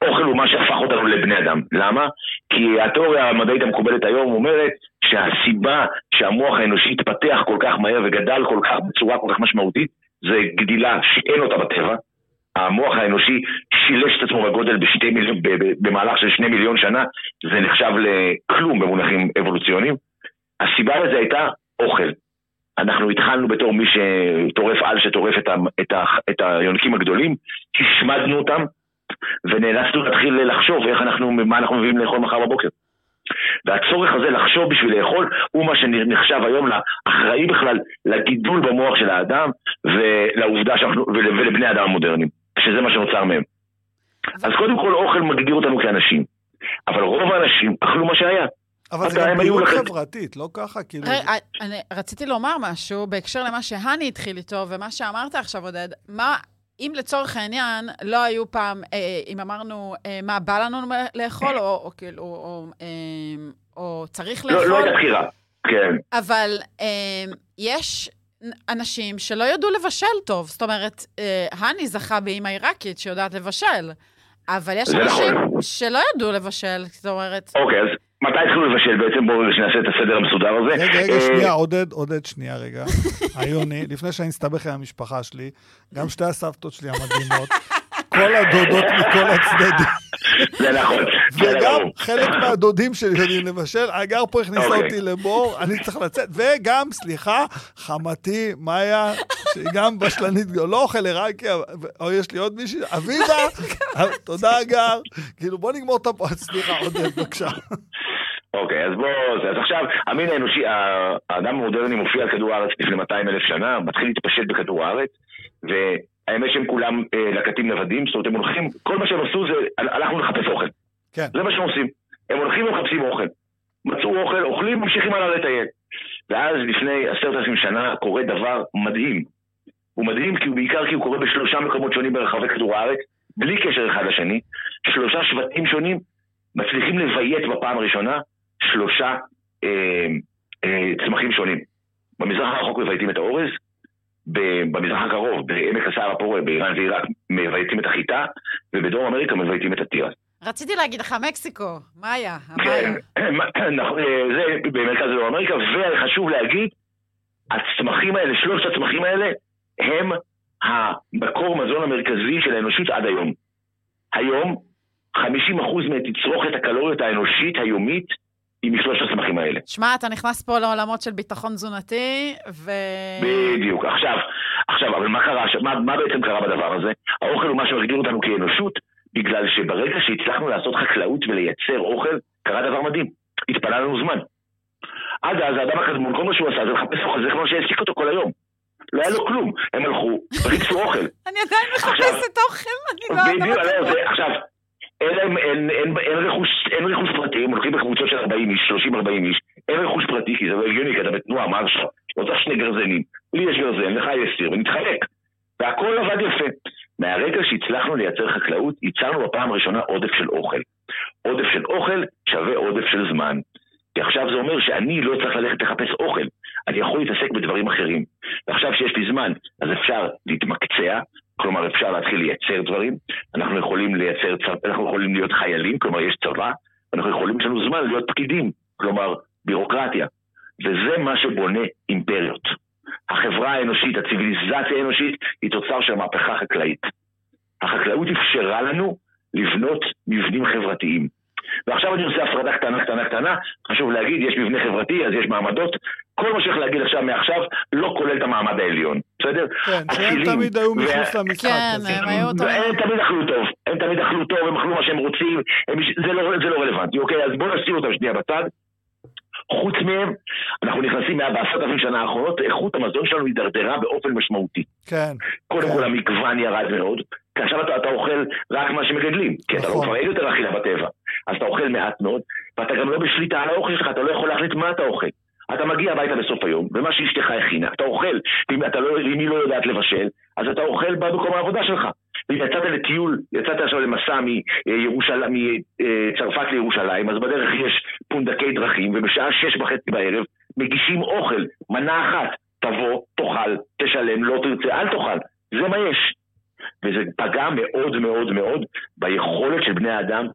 אוכל הוא מה שהפך אותנו לבני אדם. למה? כי התיאוריה המדעית המקובלת היום אומרת שהסיבה שהמוח האנושי התפתח כל כך מהר וגדל כל כך בצורה כל כך משמעותית, זה גדילה שאין אותה בטבע. המוח האנושי שילש את עצמו בגודל בשתי מיליון, במהלך של שני מיליון שנה, זה נחשב לכלום במונחים אבולוציוניים. הסיבה לזה הייתה אוכל. אנחנו התחלנו בתור מי שטורף על שטורף את, ה, את, ה, את היונקים הגדולים, השמדנו אותם, ונאלצנו להתחיל לחשוב איך אנחנו, מה אנחנו מביאים לאכול מחר בבוקר. והצורך הזה לחשוב בשביל לאכול הוא מה שנחשב היום לאחראי בכלל לגידול במוח של האדם ולעובדה שאנחנו, ול, ולבני האדם המודרניים, שזה מה שנוצר מהם. אז קודם כל אוכל מגדיר אותנו כאנשים, אבל רוב האנשים אכלו מה שהיה. אבל זה גם פעילות חברתית, לא ככה, כאילו... אה, אני רציתי לומר משהו בהקשר למה שהני התחיל איתו, ומה שאמרת עכשיו, עודד. מה, אם לצורך העניין לא היו פעם, אה, אם אמרנו אה, מה בא לנו לאכול, או, או כאילו, או, אה, או צריך לא, לאכול, לא הייתה בחירה. כן. אבל אה, יש אנשים שלא ידעו לבשל טוב. זאת אומרת, אה, הני זכה באימא עיראקית שיודעת לבשל, אבל יש אנשים נכון. שלא ידעו לבשל, זאת אומרת... אוקיי, אז מתי התחילו לבשל בעצם? בואו נעשה את הסדר המסודר הזה. רגע, רגע, אה, שנייה, עודד, עודד, שנייה, רגע. עיוני, לפני שאני אסתבך עם המשפחה שלי, גם שתי הסבתות שלי המדהימות, כל הדודות מכל הצדדים, זה נכון. זה וגם. חלק מהדודים שלי יודעים לבשל, הגר פה הכניסה אוקיי. אותי לבור, אני צריך לצאת, וגם, סליחה, חמתי, מאיה, שהיא גם בשלנית, לא אוכל עיראקי, אבל- או יש לי עוד מישהי, אביבה, תודה, הגר. כאילו, בוא נגמור את הפרט, סליחה, עודד, בבקשה. אוקיי, אז בואו, אז עכשיו, המין האנושי, האדם המודרני מופיע על כדור הארץ לפני 200 אלף שנה, מתחיל להתפשט בכדור הארץ, והאמת שהם כולם אה, לקטים נוודים, זאת אומרת, הם הולכים, כל מה שהם עשו זה, הל- הלכנו לחפש אוכל. כן. זה מה שהם עושים. הם הולכים ומחפשים אוכל. מצאו אוכל, אוכלים, ממשיכים הלאה לטייל. ואז לפני עשרת אלפים שנה קורה דבר מדהים. הוא מדהים כי הוא בעיקר כי הוא קורה בשלושה מקומות שונים ברחבי כדור הארץ, בלי קשר אחד לשני. שלושה שבטים שונים מצליחים לביית בפעם הראשונה שלושה אה, אה, צמחים שונים. במזרח הרחוק מבייתים את האורז, במזרח הקרוב, בעמק הסהר הפורה, באיראן ועיראק, מבייתים את החיטה, ובדרום אמריקה מבייתים את התירס. רציתי להגיד לך מקסיקו, מאיה, כן, המאיה. נכון, אה, זה במרכז דרום אמריקה, וחשוב להגיד, הצמחים האלה, שלושת הצמחים האלה, הם המקור מזון המרכזי של האנושות עד היום. היום, 50% מתצרוכת הקלוריות האנושית היומית היא משלושת הצמחים האלה. שמע, אתה נכנס פה לעולמות של ביטחון תזונתי, ו... בדיוק. עכשיו, עכשיו, אבל מה קרה, מה, מה בעצם קרה בדבר הזה? האוכל הוא מה שמגדיר אותנו כאנושות, בגלל שברגע שהצלחנו לעשות חקלאות ולייצר אוכל, קרה דבר מדהים. התפנה לנו זמן. עד אז האדם הקדמון, כל מה שהוא עשה זה לחפש אוכל, זה כמו שהעסיק אותו כל היום. לא היה לו כלום. הם הלכו וחיפשו אוכל. אני עדיין מחפשת אוכל, אני לא בדיוק, עכשיו, אין להם, אין, אין, אין, רכוש, אין רכוש פרטי, הם הולכים בקבוצות של 40 איש, 30-40 איש, אין רכוש פרטי, כי זה לא הגיוני, כי אתה בתנועה, מה עכשיו? לא צריך שני גרזנים, לי יש גרזן, לך יש סיר, ונתחלק. והכל עבד יפה. מהרגע שהצלחנו לייצר חקלאות, ייצרנו בפעם הראשונה עודף של אוכל. עודף של אוכל שווה עודף של זמן. כי עכשיו זה אומר שאני לא צריך ללכת לחפש אוכל, אני יכול להתעסק בדברים אחרים. ועכשיו שיש לי זמן, אז אפשר להתמקצע, כלומר אפשר להתחיל לייצר דברים, אנחנו יכולים לייצר, אנחנו יכולים להיות חיילים, כלומר יש צבא, אנחנו יכולים, יש לנו זמן להיות פקידים, כלומר בירוקרטיה. וזה מה שבונה אימפריות. החברה האנושית, הציוויליזציה האנושית, היא תוצר של מהפכה חקלאית. החקלאות אפשרה לנו לבנות מבנים חברתיים. ועכשיו אני עושה הפרדה קטנה קטנה קטנה, חשוב להגיד, יש מבנה חברתי, אז יש מעמדות. כל מה שהולך להגיד עכשיו מעכשיו לא כולל את המעמד העליון, בסדר? כן, שהם תמיד היו מחוץ למשחק כן, הזה. הם היו אותו... הם תמיד אכלו טוב, הם תמיד אכלו טוב, הם אכלו מה שהם רוצים, לא, זה לא רלוונטי, אוקיי? אז בואו נשים אותם שנייה בצד. חוץ מהם, אנחנו נכנסים מה- בעשרת אלפים שנה האחרונות, איכות המזון שלנו הידרדרה באופן משמעותי. כן, קודם כן. כל המגוון ירד מאוד, כי עכשיו אתה, אתה אוכל רק מה שמגדלים, כי אתה לא נכון. כבר אין יותר אכילה בטבע. אז אתה אוכל מעט מאוד, ואתה גם לא בשליטה על האוכל שלך, אתה לא יכול להחליט מה אתה אוכל. אתה מגיע הביתה בסוף היום, ומה שאשתך הכינה, אתה אוכל. אתה לא, אם היא לא יודעת לבשל, אז אתה אוכל במקום העבודה שלך. ואם יצאת לטיול, יצאת עכשיו למסע מצרפת לירושלים, אז בדרך יש פונדקי דרכים, ובשעה שש וחצי בערב מגישים אוכל, מנה אחת. תבוא, תאכל, תשלם, לא תרצה, אל תאכל. זה מה יש. וזה פגע מאוד מאוד מאוד ביכולת של בני האדם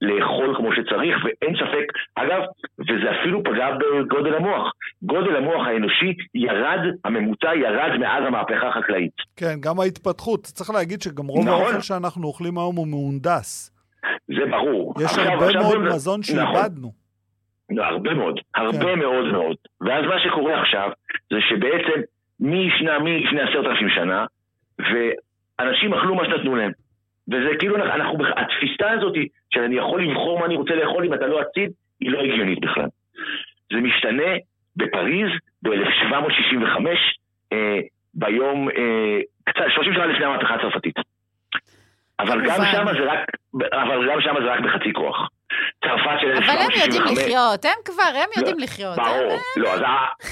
לאכול כמו שצריך, ואין ספק, אגב, וזה אפילו פגע בגודל המוח. גודל המוח האנושי ירד, הממוצע ירד מאז המהפכה החקלאית. כן, גם ההתפתחות. צריך להגיד שגם רוב נכון. האוכל שאנחנו אוכלים היום הוא מהונדס. זה ברור. יש עכשיו- הרבה עכשיו מאוד בואו- מזון נכון. שאיבדנו. לא, הרבה מאוד, הרבה כן. מאוד מאוד. ואז מה שקורה עכשיו, זה שבעצם משנה, מלפני עשרת אלפים שנה, ואנשים אכלו מה שנתנו להם. וזה כאילו, אנחנו- התפיסה הזאת של אני יכול לבחור מה אני רוצה לאכול אם אתה לא עתיד, היא לא הגיונית בכלל. זה משתנה בפריז ב-1765, אה, ביום, אה, קצת, 30 שנה לפני המהפכה הצרפתית. אבל גם. שם זה רק, אבל גם שם זה רק בחצי כוח. צרפת של אבל הם יודעים 1765, לחיות, הם כבר, הם יודעים לחיות. ברור. לא, אז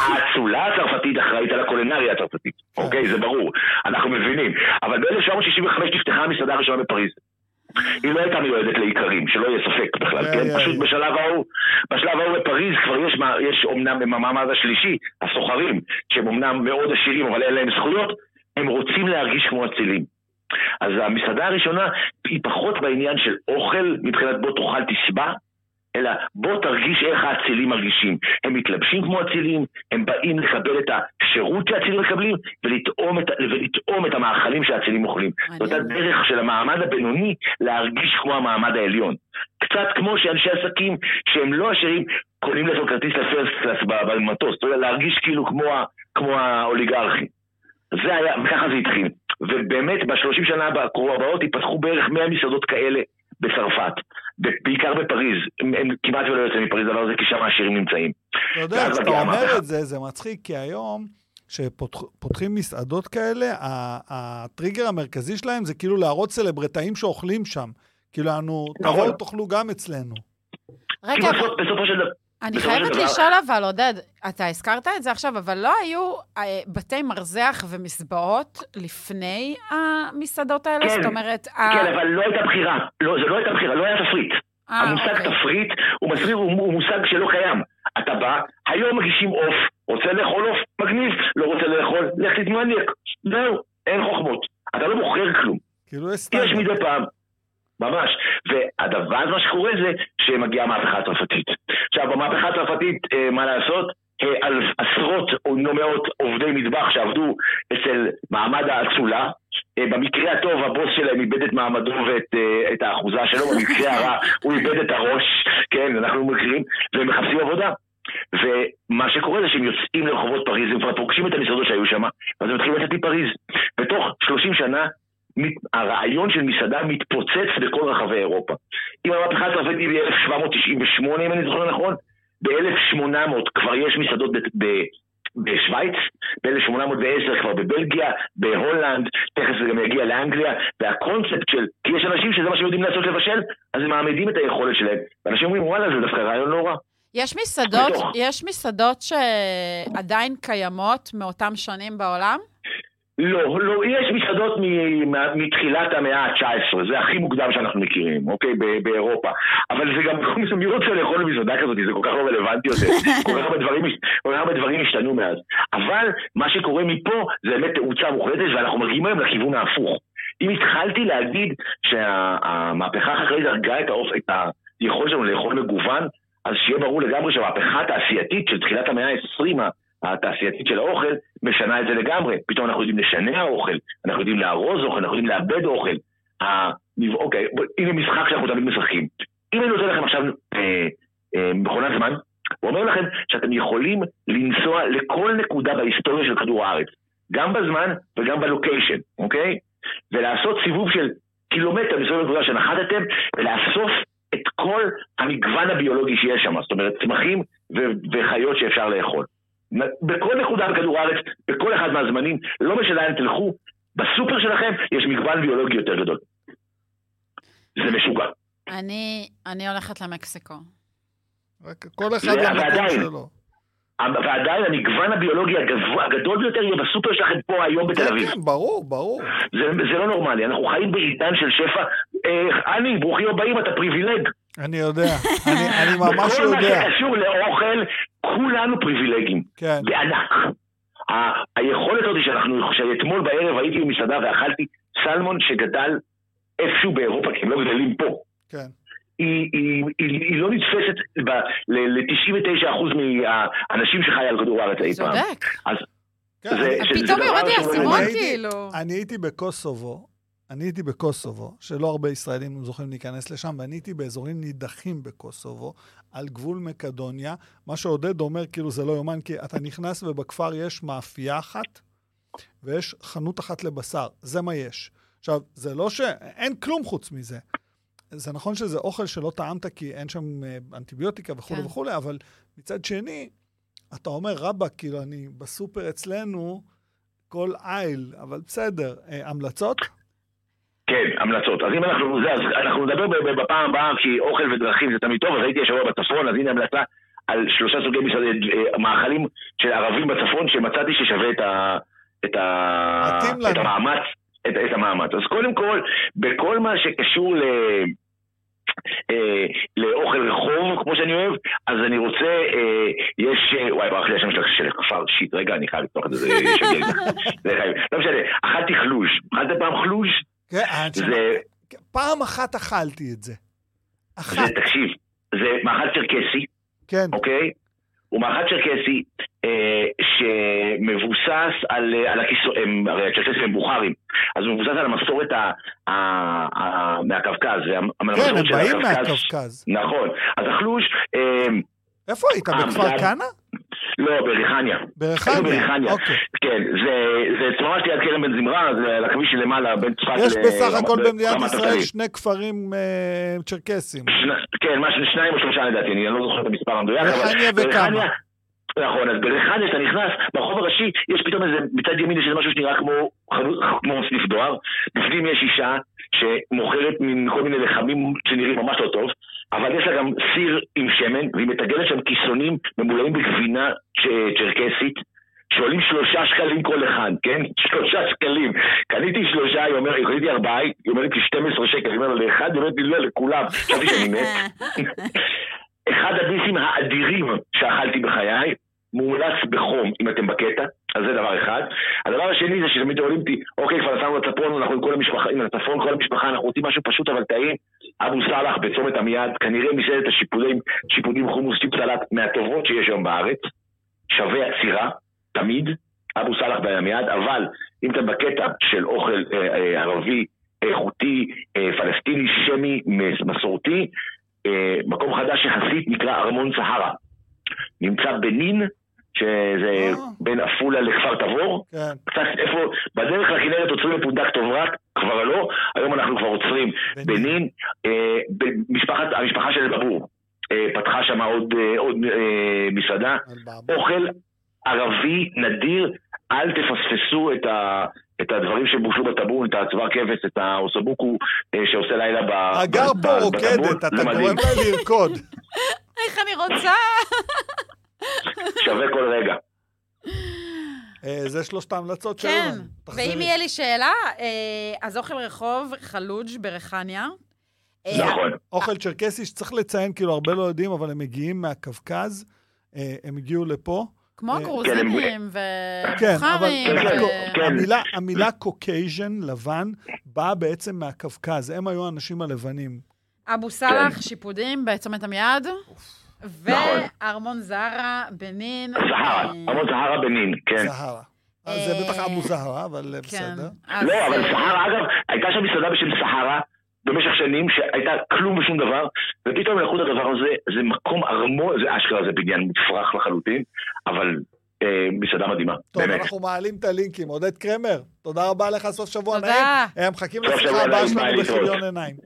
האצולה הצרפתית אחראית על הקולינריה הצרפתית. אוקיי, זה ברור. אנחנו מבינים. אבל ב-1765 נפתחה המסעדה הראשונה בפריז. היא לא הייתה מיועדת לאיכרים, שלא יהיה ספק בכלל, איי, כן? איי. פשוט בשלב ההוא, בשלב ההוא בפריז כבר יש, יש אומנם במעמד השלישי, הסוחרים, שהם אומנם מאוד עשירים אבל אין להם זכויות, הם רוצים להרגיש כמו אצילים. אז המסעדה הראשונה היא פחות בעניין של אוכל, מבחינת בוא תאכל תשבע, אלא בוא תרגיש איך האצילים מרגישים. הם מתלבשים כמו אצילים, הם באים לקבל את השירות שהאצילים מקבלים, ולטעום את, ולטעום את המאכלים שהאצילים אוכלים. זאת. הדרך של המעמד הבינוני להרגיש כמו המעמד העליון. קצת כמו שאנשי עסקים שהם לא עשירים, קונים לעצמם כרטיס לפרסט קלאס במטוס, אתה יודע, להרגיש כאילו כמו, כמו האוליגרכי. זה היה, וככה זה התחיל. ובאמת, בשלושים שנה הבאות ייפתחו בערך 100 מסעדות כאלה בצרפת. בעיקר בפריז. הם, הם כמעט ולא יוצאים מפריז, הדבר הזה, כי שם העשירים נמצאים. אתה יודע, כשאתה אומר. את זה, זה מצחיק, כי היום, כשפותחים מסעדות כאלה, הטריגר המרכזי שלהם זה כאילו להראות סלברטאים שאוכלים שם. כאילו, אנו, נכון. תבואו, תאכלו גם אצלנו. רגע, בסופו של דבר... אני חייבת דבר- לשאול אבל, עודד, אתה הזכרת את זה עכשיו, אבל לא היו אה, בתי מרזח ומסבעות לפני המסעדות האלה? כן, זאת אומרת, כן, אבל לא הייתה בחירה. לא, זה לא הייתה בחירה, לא היה תפריט. אה, המושג אוקיי. תפריט הוא מסביר, הוא, הוא מושג שלא קיים. אתה בא, היום מגישים עוף, רוצה לאכול עוף, מגניב, לא רוצה לאכול, לך תתמניאק. זהו, אין חוכמות. אתה לא בוחר כלום. כאילו, יש יש סטנדרט. מדי פעם. ממש. והדבר, אז מה שקורה זה שמגיעה המהפכה הצרפתית. עכשיו, במהפכה הצרפתית, אה, מה לעשות? אה, על עשרות או לא מאות עובדי מטבח שעבדו אצל מעמד האצולה, אה, במקרה הטוב הבוס שלהם איבד את מעמדו ואת את האחוזה שלו, במקרה הרע הוא איבד את הראש, כן, אנחנו מכירים, והם מחפשים עבודה. ומה שקורה זה שהם יוצאים לרחובות פריז, הם כבר פוגשים את המסעדות שהיו שם, ואז הם מתחילים לצאת מפריז. בתוך 30 שנה, הרעיון של מסעדה מתפוצץ בכל רחבי אירופה. אם המהפכה הצרפתית היא ב-1798, אם אני זוכר נכון, ב-1800 כבר יש מסעדות בשוויץ, ב-1810 כבר בבלגיה, בהולנד, תכף זה גם יגיע לאנגליה, והקונספט של, כי יש אנשים שזה מה שהם יודעים לעשות לבשל, אז הם מעמידים את היכולת שלהם. ואנשים אומרים, וואלה, זה דווקא רעיון לא רע. יש מסעדות. יש מסעדות שעדיין קיימות מאותם שנים בעולם? לא, לא, יש מסעדות מתחילת המאה ה-19, זה הכי מוקדם שאנחנו מכירים, אוקיי, ב- באירופה. אבל זה גם, מי רוצה לאכול במסעדה כזאת, זה כל כך לא רלוונטי יותר. כל כך הרבה דברים, כל כך הרבה דברים השתנו מאז. אבל מה שקורה מפה זה באמת תאוצה מוחלטת, ואנחנו מגיעים היום לכיוון ההפוך. אם התחלתי להגיד שהמהפכה החקלאית הרגה את, האופ... את היכולת שלנו לאכול מגוון, אז שיהיה ברור לגמרי שהמהפכה התעשייתית של תחילת המאה ה-20, התעשייתית של האוכל, משנה את זה לגמרי. פתאום אנחנו יודעים לשנע אוכל, אנחנו יודעים לארוז אוכל, אנחנו יודעים לאבד אוכל. אוקיי, הנה משחק שאנחנו תמיד משחקים. אם אני נותן לכם עכשיו אה, אה, מכונת זמן, הוא אומר לכם שאתם יכולים לנסוע לכל נקודה בהיסטוריה של כדור הארץ, גם בזמן וגם בלוקיישן, אוקיי? ולעשות סיבוב של קילומטר מסביב לנקודה שנחתתם, ולאסוף את כל המגוון הביולוגי שיש שם, זאת אומרת צמחים ו- וחיות שאפשר לאכול. בכל נקודה בכדור הארץ, בכל אחד מהזמנים, לא משנה לאן תלכו, בסופר שלכם יש מגוון ביולוגי יותר גדול. זה משוגע. אני, אני הולכת למקסיקו. רק כל אחד למקום ועדיין. שלו. ועדיין המגוון הביולוגי הגבוה- הגדול ביותר יהיה בסופר שלכם פה היום בתל כן, אביב. כן, ברור, ברור. זה, זה לא נורמלי, אנחנו חיים בעידן של שפע. אה, אני, ברוכים הבאים, אתה פריבילג. אני יודע, אני אני ממש בכל מה יודע. שקשור לאוכל, כולנו פריבילגים. כן, בענק. ה- היכולת הזאת שאנחנו, שאתמול בערב הייתי במסעדה ואכלתי סלמון שגדל איפשהו באירופה, כי הם לא גדלים פה. כן. היא, היא, היא, היא לא נתפסת ל-99% מהאנשים שחי על כדור הארץ אי פעם. צודק. אז כן, זה- אני- פתאום יורד לי האסימון, כאילו. אני הייתי בקוסובו, אני הייתי בקוסובו, שלא הרבה ישראלים זוכים להיכנס לשם, ואני הייתי באזורים נידחים בקוסובו, על גבול מקדוניה, מה שעודד אומר, כאילו זה לא יאומן, כי אתה נכנס ובכפר יש מאפייה אחת, ויש חנות אחת לבשר, זה מה יש. עכשיו, זה לא ש... אין כלום חוץ מזה. זה נכון שזה אוכל שלא טעמת כי אין שם אה, אנטיביוטיקה וכולי כן. וכולי, אבל מצד שני, אתה אומר, רבאק, כאילו, אני בסופר אצלנו, כל איל, אבל בסדר. אה, המלצות? כן, המלצות. אז אם אנחנו, זה, אז אנחנו נדבר בפעם הבאה, כי אוכל ודרכים זה תמיד טוב, אז הייתי השבוע בצפון, אז הנה המלצה על שלושה סוגי מסעדי, אה, מאכלים של ערבים בצפון, שמצאתי ששווה את, ה, את, ה, את. המאמץ. את, את המאמץ. אז קודם כל, בכל מה שקשור ל... אה, לאוכל רחוב, כמו שאני אוהב, אז אני רוצה, אה, יש, אה, וואי, ברח לי השם של הכפר, שיט, רגע, אני חייב לפתוח את זה, לי. זה חייב. לא משנה, אכלתי חלוש. אכלת פעם חלוש? כן, אה, זה, פעם אחת אכלתי את זה. זה, אחת, תקשיב, זה מאכל צ'רקסי, כן. אוקיי? הוא מאכל צ'רקסי אה, שמבוסס על, אה, על הכיסאות, הרי הצ'רקסים הם בוכרים, אז הוא מבוסס על המסורת ה, ה, ה, מהקווקז, זה כן, הם באים הקווקז. מהקווקז. נכון. אז החלוש, אה, איפה היית? אה, בכפר כנא? לא, בריחניה. בריחניה. בריחניה. אוקיי. כן, זה, זה ממש ליד כרם בן זמרה, זה על הכביש שלמעלה, בין צפת יש ל- בסך רמת- הכל במדינת ישראל. שני כפרים אה, צ'רקסים. כן, משהו, שניים או שלושה לדעתי, אני לא זוכר את המספר המדויק. אבל ריחניה וכמה? נכון, אז בריחניה כשאתה נכנס, ברחוב הראשי יש פתאום איזה, מצד ימין יש איזה משהו שנראה כמו כמו סניף דואר, בפנים יש אישה שמוכרת מכל מיני לחמים שנראים ממש לא טוב, אבל יש לה גם סיר עם שמן, והיא מטגנת שם כיסונים ממולאים בגבינה צ'רקסית. שעולים שלושה שקלים כל אחד, כן? שלושה שקלים. קניתי שלושה, היא אומרת, קניתי ארבעה, היא אומרת לי 12 שקל, היא אומרת, לאחד, היא אומרת לי, לא, לכולם. חשבתי שאני מת. אחד הביסים האדירים שאכלתי בחיי, מאולץ בחום, אם אתם בקטע, אז זה דבר אחד. הדבר השני זה שתמיד אומרים אותי, אוקיי, כבר נסענו לצפון, אנחנו עם כל המשפחה, עם הצפון, כל המשפחה, אנחנו רוצים משהו פשוט אבל טעים. אבו סאלח בצומת עמיעד, כנראה מסעדת השיפודים, שיפודים חומוס טיפ סלט מהטובות שיש היום בארץ. שווה עצירה, תמיד. אבו סאלח בעמיעד, אבל אם אתה בקטע של אוכל אה, אה, ערבי, איכותי, אה, פלסטיני, שמי, מס- מסורתי, אה, מקום חדש יחסית נקרא ארמון סהרה. נמצא בנין, שזה אה. בין עפולה לכפר תבור. כן. קצת איפה, בדרך לכנרת עוצרים בפונדק טוברק, כבר לא, היום אנחנו כבר עוצרים בנין. אה, במשפחת, המשפחה של אלבבור אה, פתחה שם עוד, אה, עוד מסעדה. אוכל ערבי נדיר, אל תפספסו את, ה, את הדברים שבושלו בטבון, את הצוואר כבש, את האוסבוקו שעושה לילה ב, הגר פה רוקדת, אתה גורם לה לרקוד. איך אני רוצה? שווה כל רגע. אה, זה שלושת ההמלצות שלנו. כן. תחזרי. ואם יהיה לי שאלה, אה, אז אוכל רחוב חלוג' בריחניה. אה, נכון. אוכל צ'רקסי שצריך לציין, כאילו, הרבה לא יודעים, אבל הם מגיעים מהקווקז, הם הגיעו לפה. כמו הגרוזינים כן, אבל. כן, ו- כן. המילה, המילה Caucasian, לבן, באה בעצם מהקווקז. הם היו האנשים הלבנים. אבו סאלח, שיפודים בצומת עמיעד. נכון. וארמון זהרה, בנין. זהרה, אה, עמוד זהרה בנין, כן. זהרה. אז זה בטח אה, אבו זהרה, אבל אה, כן. בסדר. לא, אבל אה, סהרה, אגב, הייתה שם מסעדה בשם סהרה במשך שנים, שהייתה כלום ושום דבר, ופתאום לקחו את הדבר הזה, זה מקום ארמון, זה אשכרה, זה בניין מופרך לחלוטין, אבל אה, מסעדה מדהימה, טוב, באמת. אנחנו מעלים את הלינקים. עודד קרמר, תודה רבה לך, סוף שבוע תודה. נעים. אה, מחכים לשיחה שבוע הבאה נעים, שלנו. בכיליון עיניים.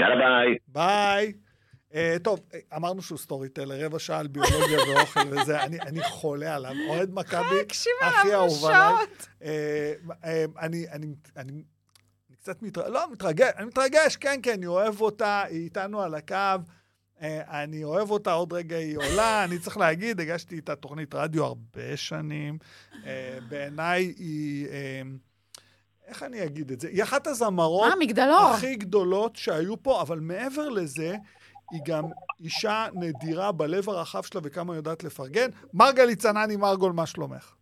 יאללה ביי. ביי. אה, טוב, אה, אמרנו שהוא storyteller, רבע שעה על ביולוגיה ואוכל וזה, אני, אני חולה עליו. אוהד מכבי, הכי אהוב עליי. שעות. אה, אה, אני, אני, אני, אני קצת מתרגש, לא, מתרגש, אני מתרגש, כן, כן, אני אוהב אותה, היא איתנו על הקו. אה, אני אוהב אותה, עוד רגע היא עולה. אני צריך להגיד, הגשתי איתה תוכנית רדיו הרבה שנים. אה, בעיניי היא, אה, איך אני אגיד את זה? היא אחת הזמרות אה, מגדלור. הכי גדולות שהיו פה, אבל מעבר לזה, היא גם אישה נדירה בלב הרחב שלה וכמה היא יודעת לפרגן. מרגלית צנני מרגול, מה שלומך?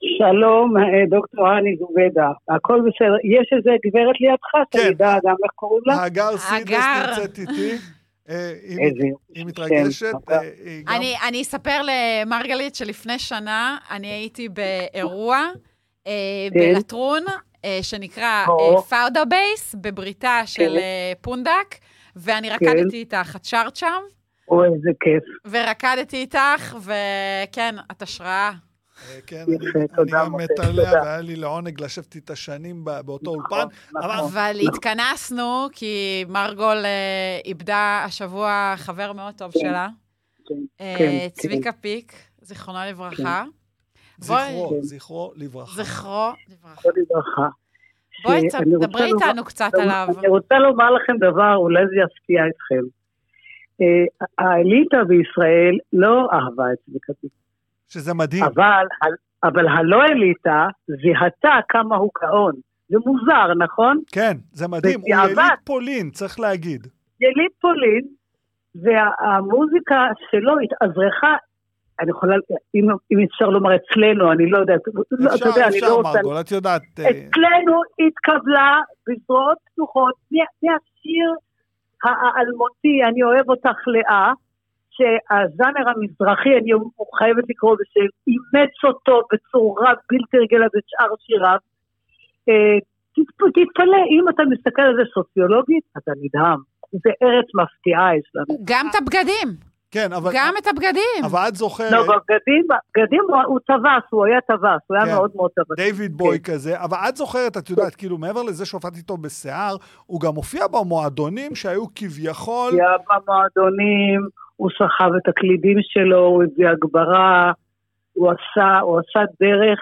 שלום, אה, דוקטור הני זובידה. הכל בסדר. יש איזה גברת לידך, כן. אדע גם איך קוראים לה? הגר סידס. נמצאת איתי. אה, היא-. היא מתרגשת. כן, אה, אני, אני אספר למרגלית שלפני שנה אני הייתי באירוע כן. בלטרון, שנקרא או. פאודה בייס, בבריתה של כן. פונדק, ואני רקדתי איתך, את שרת שם, או, איזה כיף. ורקדתי איתך, וכן, את השראה. אה, כן, אני- גם מת עליה. והיה לי לעונג לשבת איתה שנים ב- באותו אולפן. נכון, אבל- נכון. התכנסנו, כי מרגול אה, איבדה השבוע חבר מאוד טוב כן, שלה, כן, אה, כן, צביקה פיק, זיכרונו לברכה. זכרו, כן. זכרו לברכה. זכרו לברכה. בואי, שאני רוצה דברי לומר- איתנו קצת עליו. אני רוצה לומר לכם דבר, אולי זה יפתיע אתכם. אה, האליטה בישראל לא אהבה את צביקה שזה מדהים. אבל, אבל הלא אליטה זיהתה כמה הוא גאון. זה מוזר, נכון? כן, זה מדהים. הוא. יליד פולין, צריך להגיד. יליד פולין, והמוזיקה שלו התאזרחה, אני יכולה, אם, אם אפשר לומר אצלנו, אני לא יודעת, לא, אתה אפשר, יודע, אני לא אפשר, רוצה... מרגול, את יודעת. אה, אצלנו התקבלה בזרועות פתוחות מה- מהשיר האלמותי, אני אוהב אותך לאה, שהז'אנר המזרחי, אני חייבת לקרוא בשם, אימץ אותו בצורה בלתי רגילה בשאר שיריו. אה, תתפ- תתפלא, אם אתה מסתכל על זה סוציולוגית, אתה נדהם. זה ארץ מפתיעה יש לנו. גם את הבגדים, כן, אבל... גם את הבגדים. אבל את זוכרת, לא, בבגדים, בבגדים הוא- הוא טווס, הוא היה טווס, הוא היה כן. מאוד מאוד טווס. דיוויד בוי כזה, אבל את זוכרת, את יודעת, כאילו, מעבר לזה שהופעתי איתו בשיער, הוא גם הופיע במועדונים שהיו כביכול... היה במועדונים, הוא סחב את הקלידים שלו, הוא הביא הגברה, הוא עשה, הוא עשה דרך,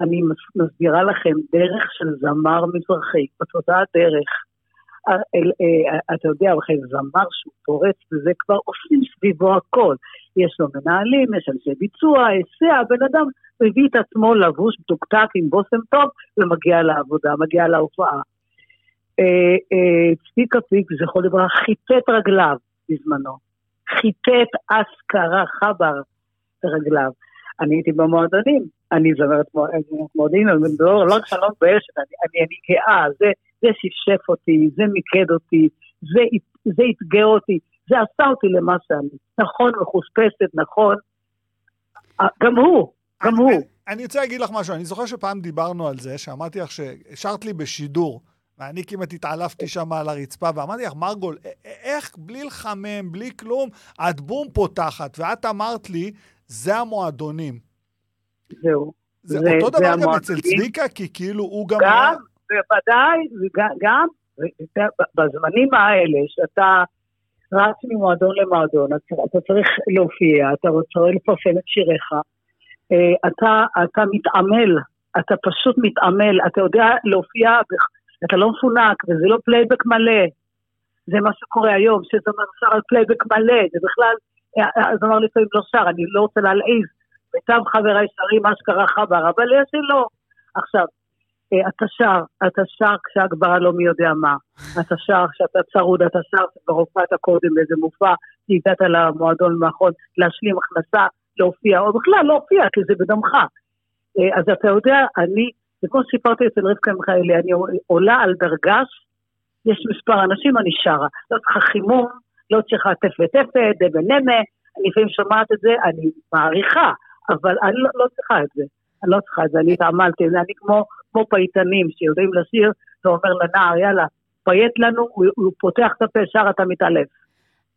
אני מס- מסבירה לכם, דרך של זמר מזרחי, בתודעה דרך. אה, אתה יודע, בכלל זמר שהוא פורץ וזה כבר עושים סביבו הכל. יש לו מנהלים, יש אנשי ביצוע, היסע, הבן אדם מביא את עצמו לבוש מתוקתק עם בושם טוב ומגיע לעבודה, מגיע להופעה. אה, אה, צביקה פיק, זכרו לברכה, חיטט רגליו בזמנו. חיטט אסכרה חבר ברגליו. אני הייתי במועדונים, אני זמרת מוע- מועדונים, אבל לא רק שאני לא אני, אני, אני גאה, זה, זה שפשף אותי, זה מיקד אותי, זה, אתגר אותי, זה עשה אותי למה שאני. נכון, מחוספסת, נכון. גם הוא, גם הוא. אני רוצה להגיד לך משהו, אני זוכר שפעם דיברנו על זה, שאמרתי לך שהשארת לי בשידור, ואני כמעט התעלפתי שם על הרצפה, ואמרתי לך, מרגול, איך בלי לחמם, בלי כלום, את בום פותחת, ואת אמרת לי, זה המועדונים. זהו. זה, זה- אותו זה דבר גם המועדונים. אצל צביקה, כי כאילו הוא גם... גם, היה- בוודאי, גם בזמנים האלה, שאתה רץ ממועדון למועדון, אתה צריך להופיע, אתה רוצה לפרסם את שיריך, אה, אתה, אתה מתעמל, אתה פשוט מתעמל, אתה יודע להופיע, אתה לא מפונק, וזה לא פלייבק מלא. זה מה שקורה היום, שזמר שר על פלייבק מלא, זה בכלל, אה, הזמר לפעמים לא שר, אני לא רוצה להלעיז. מיטב חבריי שרים מה שקרה חבר, אבל יש שלא. עכשיו, אה, אתה שר, אתה שר כשהגברה לא מי יודע מה. אתה שר כשאתה צרוד, אתה שר כשכבר הופעת קודם באיזה מופע, הגעת למועדון מאחרון להשלים הכנסה, להופיע, או בכלל לא להופיע, כי זה בדמך. אה, אז אתה יודע, אני, זה כמו שסיפרתי אצל רבקה מיכאלי, אני עולה על דרגש, יש מספר אנשים, אני שרה. לא צריכה חימום, לא צריכה טפת-טפת, דבנמה, אני לפעמים שומעת את זה, אני מעריכה, אבל אני לא, לא צריכה את זה. אני לא צריכה את זה, אני התעמלתי, אני כמו, כמו פייטנים שיודעים לשיר, ואומר לנער, יאללה, פייט לנו, הוא, הוא פותח את הפה, שר, אתה מתעלף.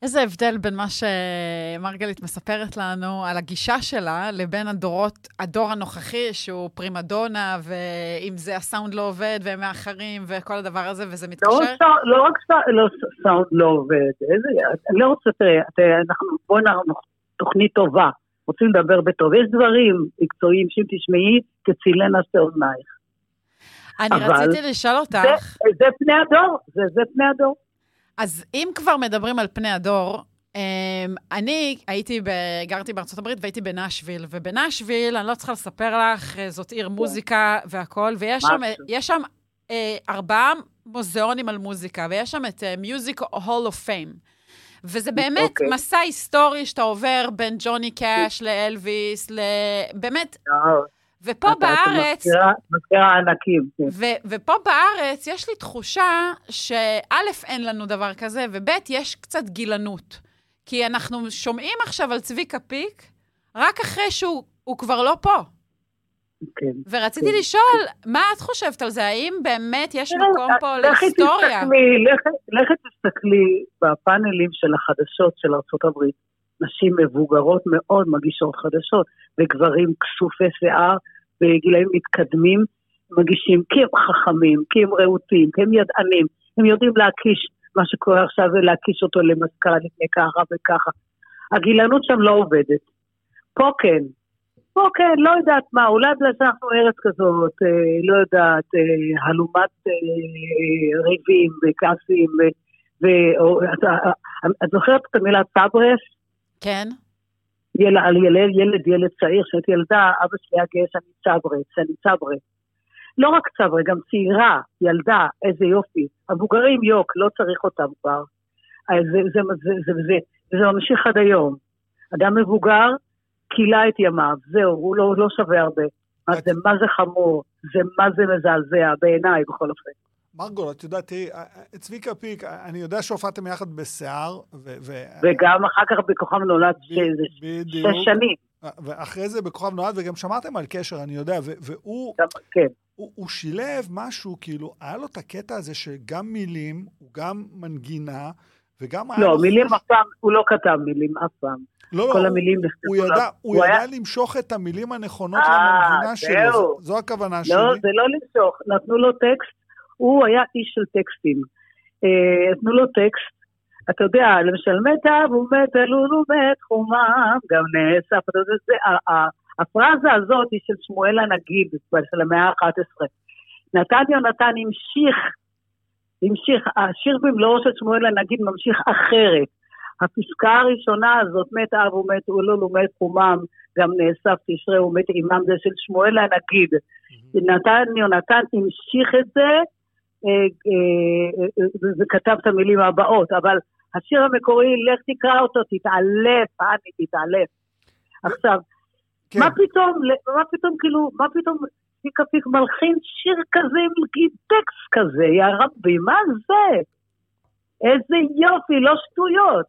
איזה הבדל בין מה שמרגלית מספרת לנו על הגישה שלה לבין הדורות, הדור הנוכחי, שהוא פרימדונה, ואם זה הסאונד לא עובד, והם מאחרים, וכל הדבר הזה, וזה לא, מתקשר. סא- לא רק סא- לא, סאונד לא עובד, איזה, אני לא רוצה, תראה, אנחנו, בואי נעבור תוכנית טובה, רוצים לדבר בטוב, יש דברים מקצועיים שאם תשמעי, תצילנה שתי אוזנייך. אני אבל- רציתי לשאול זה, אותך, זה פני הדור, זה, זה פני הדור. אז אם כבר מדברים על פני הדור, אמ, אני הייתי, ב... גרתי בארצות הברית והייתי בנשוויל, ובנשוויל, אני לא צריכה לספר לך, אה, זאת עיר מוזיקה והכול, ויש שם, שם אה, ארבעה מוזיאונים על מוזיקה, ויש שם את Music Hall of Fame. וזה באמת אוקיי. מסע היסטורי שאתה עובר בין ג'וני קאש לאלוויס, ל... באמת, ופה בארץ, מזכירה- ענקים. כן. ו- ופה בארץ יש לי תחושה שא', אין לנו דבר כזה, וב', יש קצת גילנות. כי אנחנו שומעים עכשיו על צביקה פיק רק אחרי שהוא הוא כבר לא פה. כן. ורציתי כן. לשאול, מה את חושבת על זה? האם באמת יש תראי, מקום פה להיסטוריה? לכי תסתכלי בפאנלים של החדשות של ארה"ב. נשים מבוגרות מאוד מגישות חדשות, וגברים כסופי שיער בגילאים מתקדמים מגישים, כי הם חכמים, כי הם רהוטים, כי הם ידענים, הם יודעים להקיש מה שקורה עכשיו ולהקיש אותו למזכ"ל לפני ככה וככה. הגילנות שם לא עובדת. פה כן. פה כן, לא יודעת מה, אולי בגלל שאנחנו ארץ כזאת, אה, לא יודעת, אה, הלומת אה, ריבים וכעסים, ו- ו- או- את- את- את זוכרת את המילה צברס? כן? ילד, על ילד, ילד, ילד צעיר, כשהייתי ילדה, אבא שלי היה גאה שאני צברס, שאני צברס. לא רק צברס, גם צעירה, ילדה, איזה יופי. המבוגרים יוק, לא צריך אותם כבר. אז זה, זה, זה, זה, זה, וזה ממשיך עד היום. אדם מבוגר, כילה את ימיו, זהו, הוא לא, הוא לא שווה הרבה. מה זה, מה זה חמור, זה מה זה מזעזע, בעיניי בכל אופן. מרגול, את יודעת, תראי, אה, אה, צביקה פיק, אה, אני יודע שהופעתם יחד בשיער, ו... ו- וגם אחר כך בכוכב נולד. שש שנים. ואחרי זה בכוכב נולד, וגם שמעתם על קשר, אני יודע, והוא כן. הוא, הוא שילב משהו, כאילו, היה לו את הקטע הזה שגם מילים, הוא גם מנגינה, וגם היה לא. מילים אף פעם, הוא לא כתב מילים אף פעם. לא, לא, כל הוא- המילים הוא נכתבו ידע. הוא הוא ידע היה- למשוך את המילים הנכונות למנגינה שלו. זו, זו הכוונה שלי. לא, זה לא למשוך, נתנו לו טקסט, הוא היה איש של טקסטים. אה, נתנו לו טקסט, אתה יודע, למשל מת אב ומת אלול ומת חומם, גם נאסף, אתה יודע, זה, הפרזה הזאת היא של שמואל הנגיד, של המאה ה-11. נתן יונתן המשיך, המשיך, השיר במלואו של שמואל הנגיד ממשיך אחרת. הפסקה הראשונה הזאת, מת אב ומת אלול ומת חומם, גם נאסף תשרה ומת עמם, זה של שמואל הנגיד. נתן יונתן המשיך את זה אה, אה, אה, וכתב את המילים הבאות, אבל השיר המקורי, לך תקרא אותו, תתעלף, אני תתעלף. עכשיו, כן. מה פתאום, מה פתאום, כאילו, מה פתאום צביקה פיק מלחין שיר כזה עם טקסט כזה, יא רבי, מה זה? איזה יופי, לא שטויות.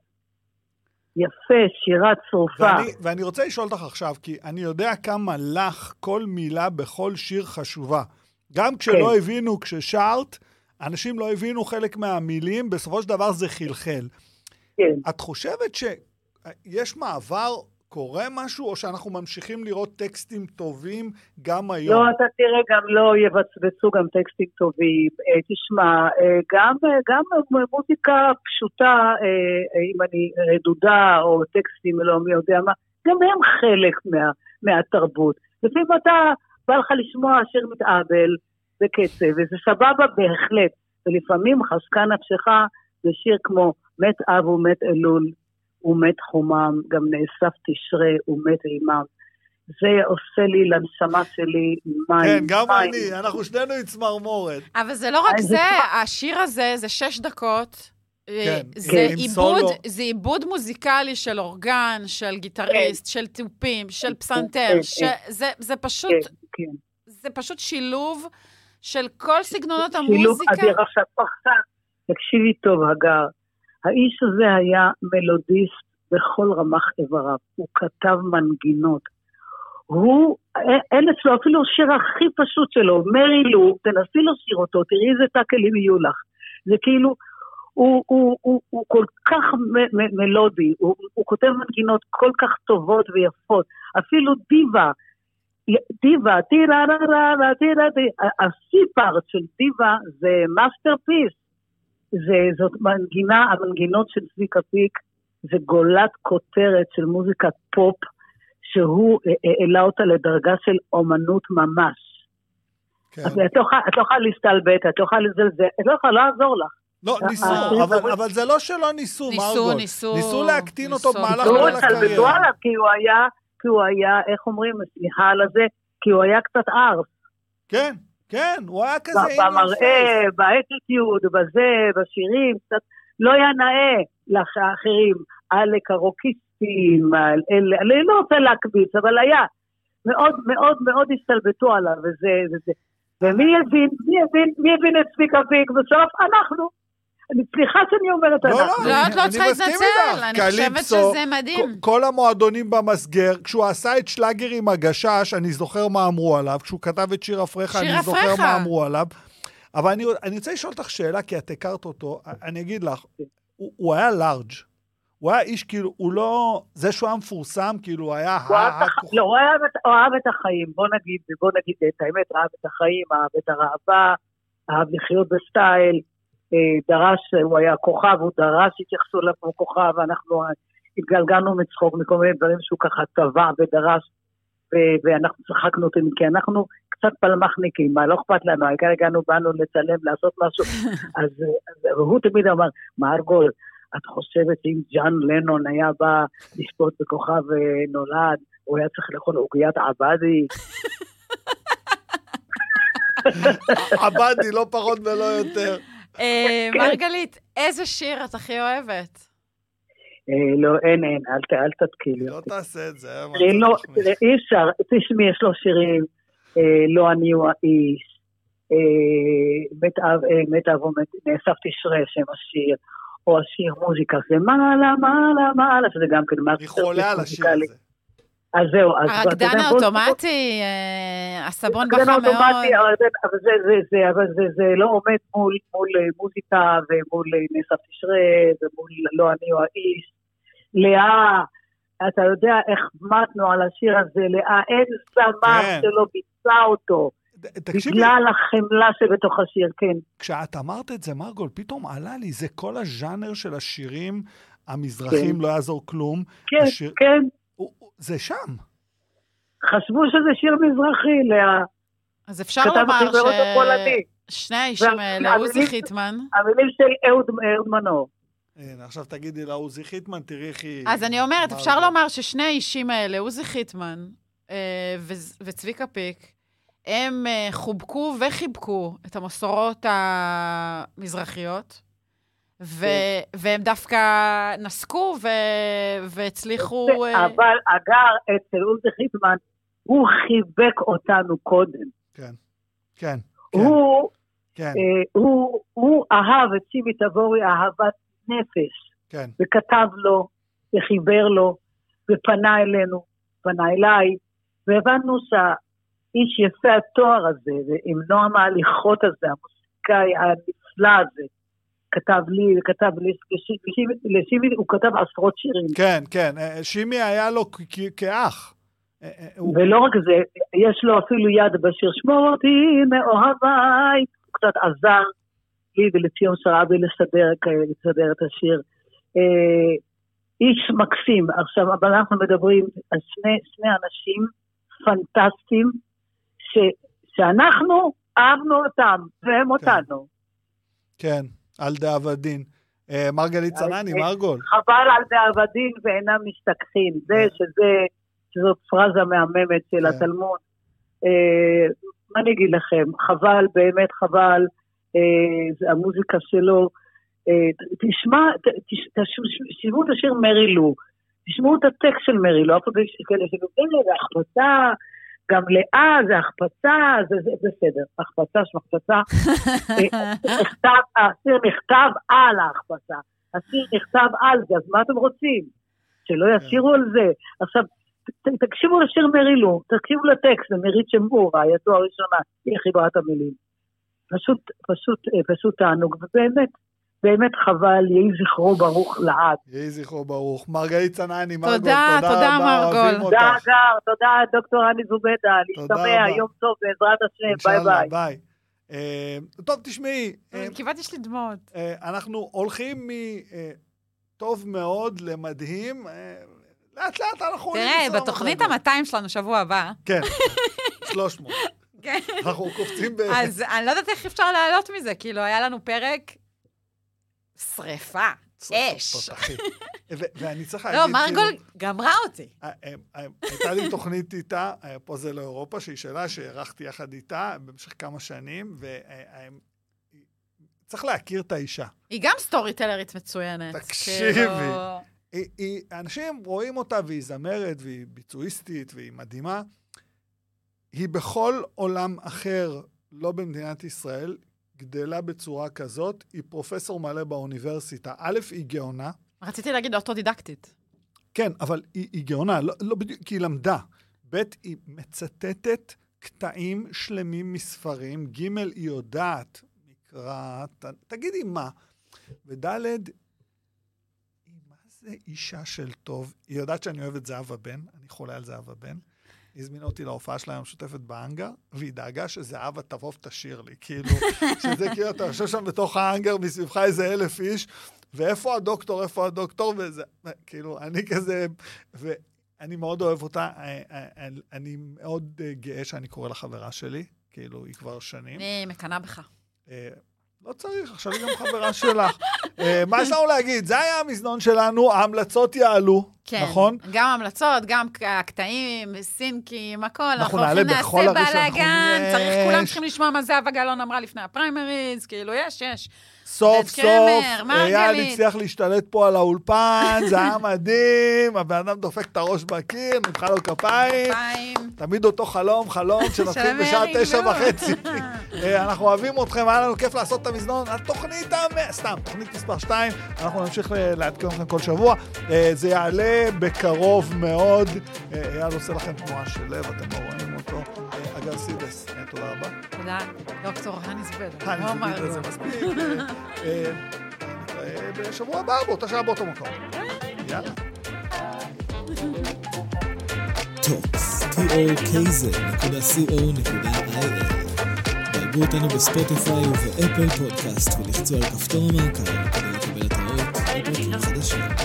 יפה, שירה צרופה. ואני, ואני רוצה לשאול אותך עכשיו, כי אני יודע כמה לך כל מילה בכל שיר חשובה. גם כשלא כן. הבינו, כששרת, אנשים לא הבינו חלק מהמילים, בסופו של דבר זה חלחל. כן. את חושבת שיש מעבר, קורה משהו, או שאנחנו ממשיכים לראות טקסטים טובים גם היום? לא, אתה תראה, גם לא יבצבצו גם טקסטים טובים. אה, תשמע, אה, גם, אה, גם מוזיקה פשוטה, אם אני רדודה, או טקסטים, לא מי יודע מה, גם הם חלק מה, מהתרבות. לפעמים אתה, בא לך לשמוע שיר מתאבל בקצב, וזה סבבה בהחלט. ולפעמים חשקה נפשך זה שיר כמו מת אב ומת אלול, ומת חומם, גם נאסף תשרה ומת אימם. זה עושה לי לנשמה שלי מים. כן, גם מים. אני, אנחנו שנינו עם צמרמורת. אבל זה לא רק זה זה, השיר הזה זה שש דקות. אה, כן, זה כן. עם עיבוד. זה עיבוד מוזיקלי של אורגן, של גיטריסט, של תופים, של פסנתר, כן, ש- כן. זה, זה פשוט, כן, כן. זה פשוט שילוב של כל סגנונות שילוב המוזיקה. אדיר. עכשיו, עכשיו, תקשיבי טוב, הגר. האיש הזה היה מלודיסט בכל רמ"ח איבריו. הוא כתב מנגינות. הוא, אין אצלו אפילו שיר הכי פשוט שלו, מרי לו, תנסי לשיר אותו, תראי איזה טאקלים יהיו לך. זה כאילו, הוא, הוא, הוא, הוא כל כך מ- מ- מלודי, הוא, הוא כותב מנגינות כל כך טובות ויפות. אפילו דיבה, דיבה, טירה רה רה רה טירה טירה, ה-C part של דיבה זה masterpiece. זה, זאת מנגינה, המנגינות של צביקה פיק זה גולת כותרת של מוזיקת פופ, שהוא העלה אותה לדרגה של אומנות ממש. כן. אז את לא יכולה- את לא יכולה להסתלבט, את לא יכולה לזלזל, את לא יכולה לעזור לך. לא, אה, ניסו, אה, אבל, אה, אבל זה לא שלא ניסו, ניסו, מרגול. ניסו, ניסו להקטין אותו ניסו. במהלך לא כל הקריירה. עליו, כי הוא היה, כי הוא היה, איך אומרים, סליחה על הזה, כי הוא היה קצת ארס. כן, כן, הוא היה כזה... במראה. באטיטיוד, בזה, בשירים, קצת לא היה נאה לאחרים, עלק הרוקיסטים, על אלה, אני לא רוצה להקביץ, אבל היה. מאוד מאוד מאוד הסתלבטו עליו, וזה, וזה. ומי הבין, מי הבין, מי הבין את צביקה פיק בסוף? אנחנו. אני, סליחה שאני אומרת לא, אנחנו. לא, את לא אני צריכה מסכים להתנצל, איתך. אני חושבת שזה מדהים. כל- המועדונים במסגר, כשהוא עשה את שלאגר עם הגשש, אני זוכר מה אמרו עליו, כשהוא כתב את שיר אפריך, אני זוכר. מה אמרו עליו. אבל אני, אני רוצה לשאול אותך שאלה, כי את הכרת אותו, אני אגיד לך, הוא, הוא היה לארג'. הוא היה איש, כאילו, הוא לא... זה שהוא היה מפורסם, כאילו, הוא היה... הוא אהב הח-. לא, הוא אהב את- הוא אהב את החיים, בוא נגיד, בוא נגיד את האמת, אהב את החיים, אהב את הראווה, אהב לחיות בסטייל, דרש, הוא היה כוכב, הוא דרש, התייחסו אליו כמו כוכב, ואנחנו אה, התגלגלנו מצחוק מכל מיני דברים שהוא ככה טבע ודרש, ו- ואנחנו צחקנו אותו, כי אנחנו קצת פלמחניקים, מה, לא אכפת לנו, העיקר הגענו, באנו לצלם, לעשות משהו, אז אה, אז הוא תמיד אמר, מרגול, את חושבת שאם ג'אן לנון היה בא לשפוט בכוכב אה, נולד, הוא היה צריך לאכול עוגיית עבדי? עבדתי, לא פחות ולא יותר. אה, כן. מרגלית, איזה שיר את הכי אוהבת? אה, לא, אין, אין, אל תתקילי לא. תעשה את זה. אה, לא, אי אפשר, תשמעי, יש לו שירים, לא אני הוא האיש, מת אב, מת אב ומת, נאסף תשרה שם השיר, או השיר מוזיקה, זה מעלה, מעלה, מעלה, שזה גם כן אני חולה על השיר. הזה. אז זהו, אז... הרקדן האוטומטי, אה, הסבון הרקדן בכה מאוד. האוטומטי, אבל זה, זה, זה, זה, אבל זה, זה לא עומד מול, מול אה, מוזיקה ומול אה, נאסף תשרה ומול לא אני או האיש. לאה, אתה יודע איך מתנו על השיר הזה, לאה, אין זמר כן. שלא ביצע אותו, תקשיבי, בגלל החמלה שבתוך השיר, כן. כשאת אמרת את זה, מרגול, פתאום עלה לי, זה כל הז'אנר של השירים המזרחים, כן. לא יעזור כלום. כן, השיר- כן. זה שם. חשבו שזה שיר מזרחי, לאה. אז אפשר לומר הפולני. ששני האישים האלה, עוזי חיטמן, המילים של אהוד מנור. הנה, עכשיו תגידי לעוזי חיטמן, תראי איך היא... אז אני אומרת, אפשר זה? לומר ששני האישים האלה, עוזי חיטמן אה, ו- וצביקה פיק, הם אה, חובקו וחיבקו את המסורות המזרחיות, ו- והם דווקא נסקו ו- והצליחו... אה, אבל אגר, אצל עוזי חיטמן, הוא חיבק אותנו קודם. כן, כן, כן, הוא, כן, אה, הוא, הוא אהב את שימי תבורי אהבת נפש, כן. וכתב לו, וחיבר לו, ופנה אלינו, פנה אליי, והבנו שהאיש יפה התואר הזה, ועם נועם ההליכות הזה, המוסיקאי הנפלא הזה, כתב לי, כתב לי, לשימי הוא כתב עשרות שירים. כן, כן, אה, שימי היה לו כאח. אה, אה, ולא רק זה, יש לו אפילו יד בשיר, שמור אותי מאוהביי. הוא קצת עזר לי ולציון שרעבי לסדר, לסדר את השיר. אה, איש מקסים. עכשיו, אבל אנחנו מדברים על שני, שני אנשים פנטסטיים, ש, שאנחנו אהבנו אותם, והם אותנו. כן, על דאבדין. אה, מרגלית צנני, אה, מרגול. חבל על דאבדין ואינם משתכחין. זה. שזה, שזאת פרזה מהממת של. התלמוד. אה, מה אני אגיד לכם? חבל, באמת חבל. אה, המוזיקה שלו. אה, תשמע, תשמעו את השיר מרי לו. תשמעו את הטקסט של מרי לו. אף אחד לא יש כאלה שגודל, זה החפצה. גם לאה זה החפצה, זה, זה בסדר, החפצה שמחפצה. אה, נכתב, על ההחפצה. השיר נכתב על זה, אז מה אתם רוצים? שלא ישירו על זה. עכשיו, ת- תקשיבו לשיר מרילו, תקשיבו לטקסט, למירית שמור, רעייתו הראשונה, היא חיברה את המילים. פשוט, פשוט, אה, פשוט תענוג, ובאמת, באמת חבל, יהי זכרו ברוך לעד. יהי זכרו ברוך. מרגלית צנני, מרגול, תודה, תודה תודה, רבה, מרגול. אוהבים תודה, אותך. הגר, תודה, דוקטור הני זובידה, תודה להשתמע. יום טוב, בעזרת השם, ביי ביי. ביי. אה, טוב, תשמעי, אה, כמעט יש לי דמעות. אה, אנחנו הולכים מטוב מאוד למדהים. אה, לאט לאט אנחנו תראה, בתוכנית מדרגות. ה-200 שלנו שבוע הבא, כן, 300. כן. אנחנו קופצים ב... אז אני לא יודעת איך אפשר לעלות מזה, כאילו, היה לנו פרק שריפה, אש. ואני צריך להגיד... לא, כאילו, מרגול גמרה אותי. אה, אה, אה, הייתה לי תוכנית איתה, פה זה לא אירופה, שהיא שאלה שהערכתי יחד איתה במשך כמה שנים, וצריך להכיר את האישה. היא גם סטורי טלרית מצוינת. תקשיבי. כאילו, היא, היא, אנשים רואים אותה והיא זמרת והיא ביצועיסטית והיא מדהימה. היא בכל עולם אחר, לא במדינת ישראל, גדלה בצורה כזאת. היא פרופסור מלא באוניברסיטה. א', היא גאונה. רציתי להגיד אוטודידקטית. כן, אבל היא, היא גאונה, לא, לא בדיוק, כי היא למדה. ב', היא מצטטת קטעים שלמים מספרים. ג', היא יודעת מקרא, ת, תגידי מה. וד', היא מה זה אישה של טוב. היא יודעת שאני אוהב את זהבה בן, אני חולה על זהבה בן. היא הזמינה אותי להופעה שלהם המשותפת בהאנגר, והיא דאגה שזהבה תבוא ותשיר לי. כאילו, שזה כאילו, אתה יושב שם בתוך ההאנגר, מסביבך איזה אלף איש, ואיפה הדוקטור, איפה הדוקטור, וזה, כאילו, אני כזה, ואני מאוד אוהב אותה, אה, אה, אני מאוד אה, גאה שאני קורא לה חברה שלי, כאילו, היא כבר שנים. אני מקנאה בך. אה, לא צריך, עכשיו היא גם חברה שלך. אה, מה יש לנו להגיד? זה היה המזנון שלנו, ההמלצות יעלו, כן. נכון? גם המלצות, גם הקטעים, סינקים, הכל. אנחנו נעלה בכל נעשה הראשון, אנחנו- בלאגן, צריך. כולם צריכים לשמוע מה זהבה גלאון אמרה לפני הפריימריז, כאילו, יש, יש. סוף סוף. אייל הצליח להשתלט פה על האולפן, זה היה מדהים, הבן אדם דופק את הראש בקיר, נמחא לו כפיים. פיים. תמיד אותו חלום, חלום שנתחיל בשעה תשע. וחצי. אה, אנחנו אוהבים אתכם, היה לנו כיף לעשות את המזנון. התוכנית המ... סתם, תוכנית מספר 2, אנחנו נמשיך ל- לעדכן אתכם כל שבוע. אה, זה יעלה בקרוב מאוד. אה, אייל עושה לכם תנועה של לב, אתם לא רואים אגב סידס, תודה רבה. תודה, דוקטור הני זובידה. אה, אני לא את זה. מספיק. אה, אה, נתראה בשבוע הבא, באותה שעה, באותו מקום. יאללה. טוקס, tokz.co.il דרגו אותנו בספוטיפיי ובאפל פודקאסט ולחצו על כפתור המעקב כדי לקבל התראות ופרקים חדשים.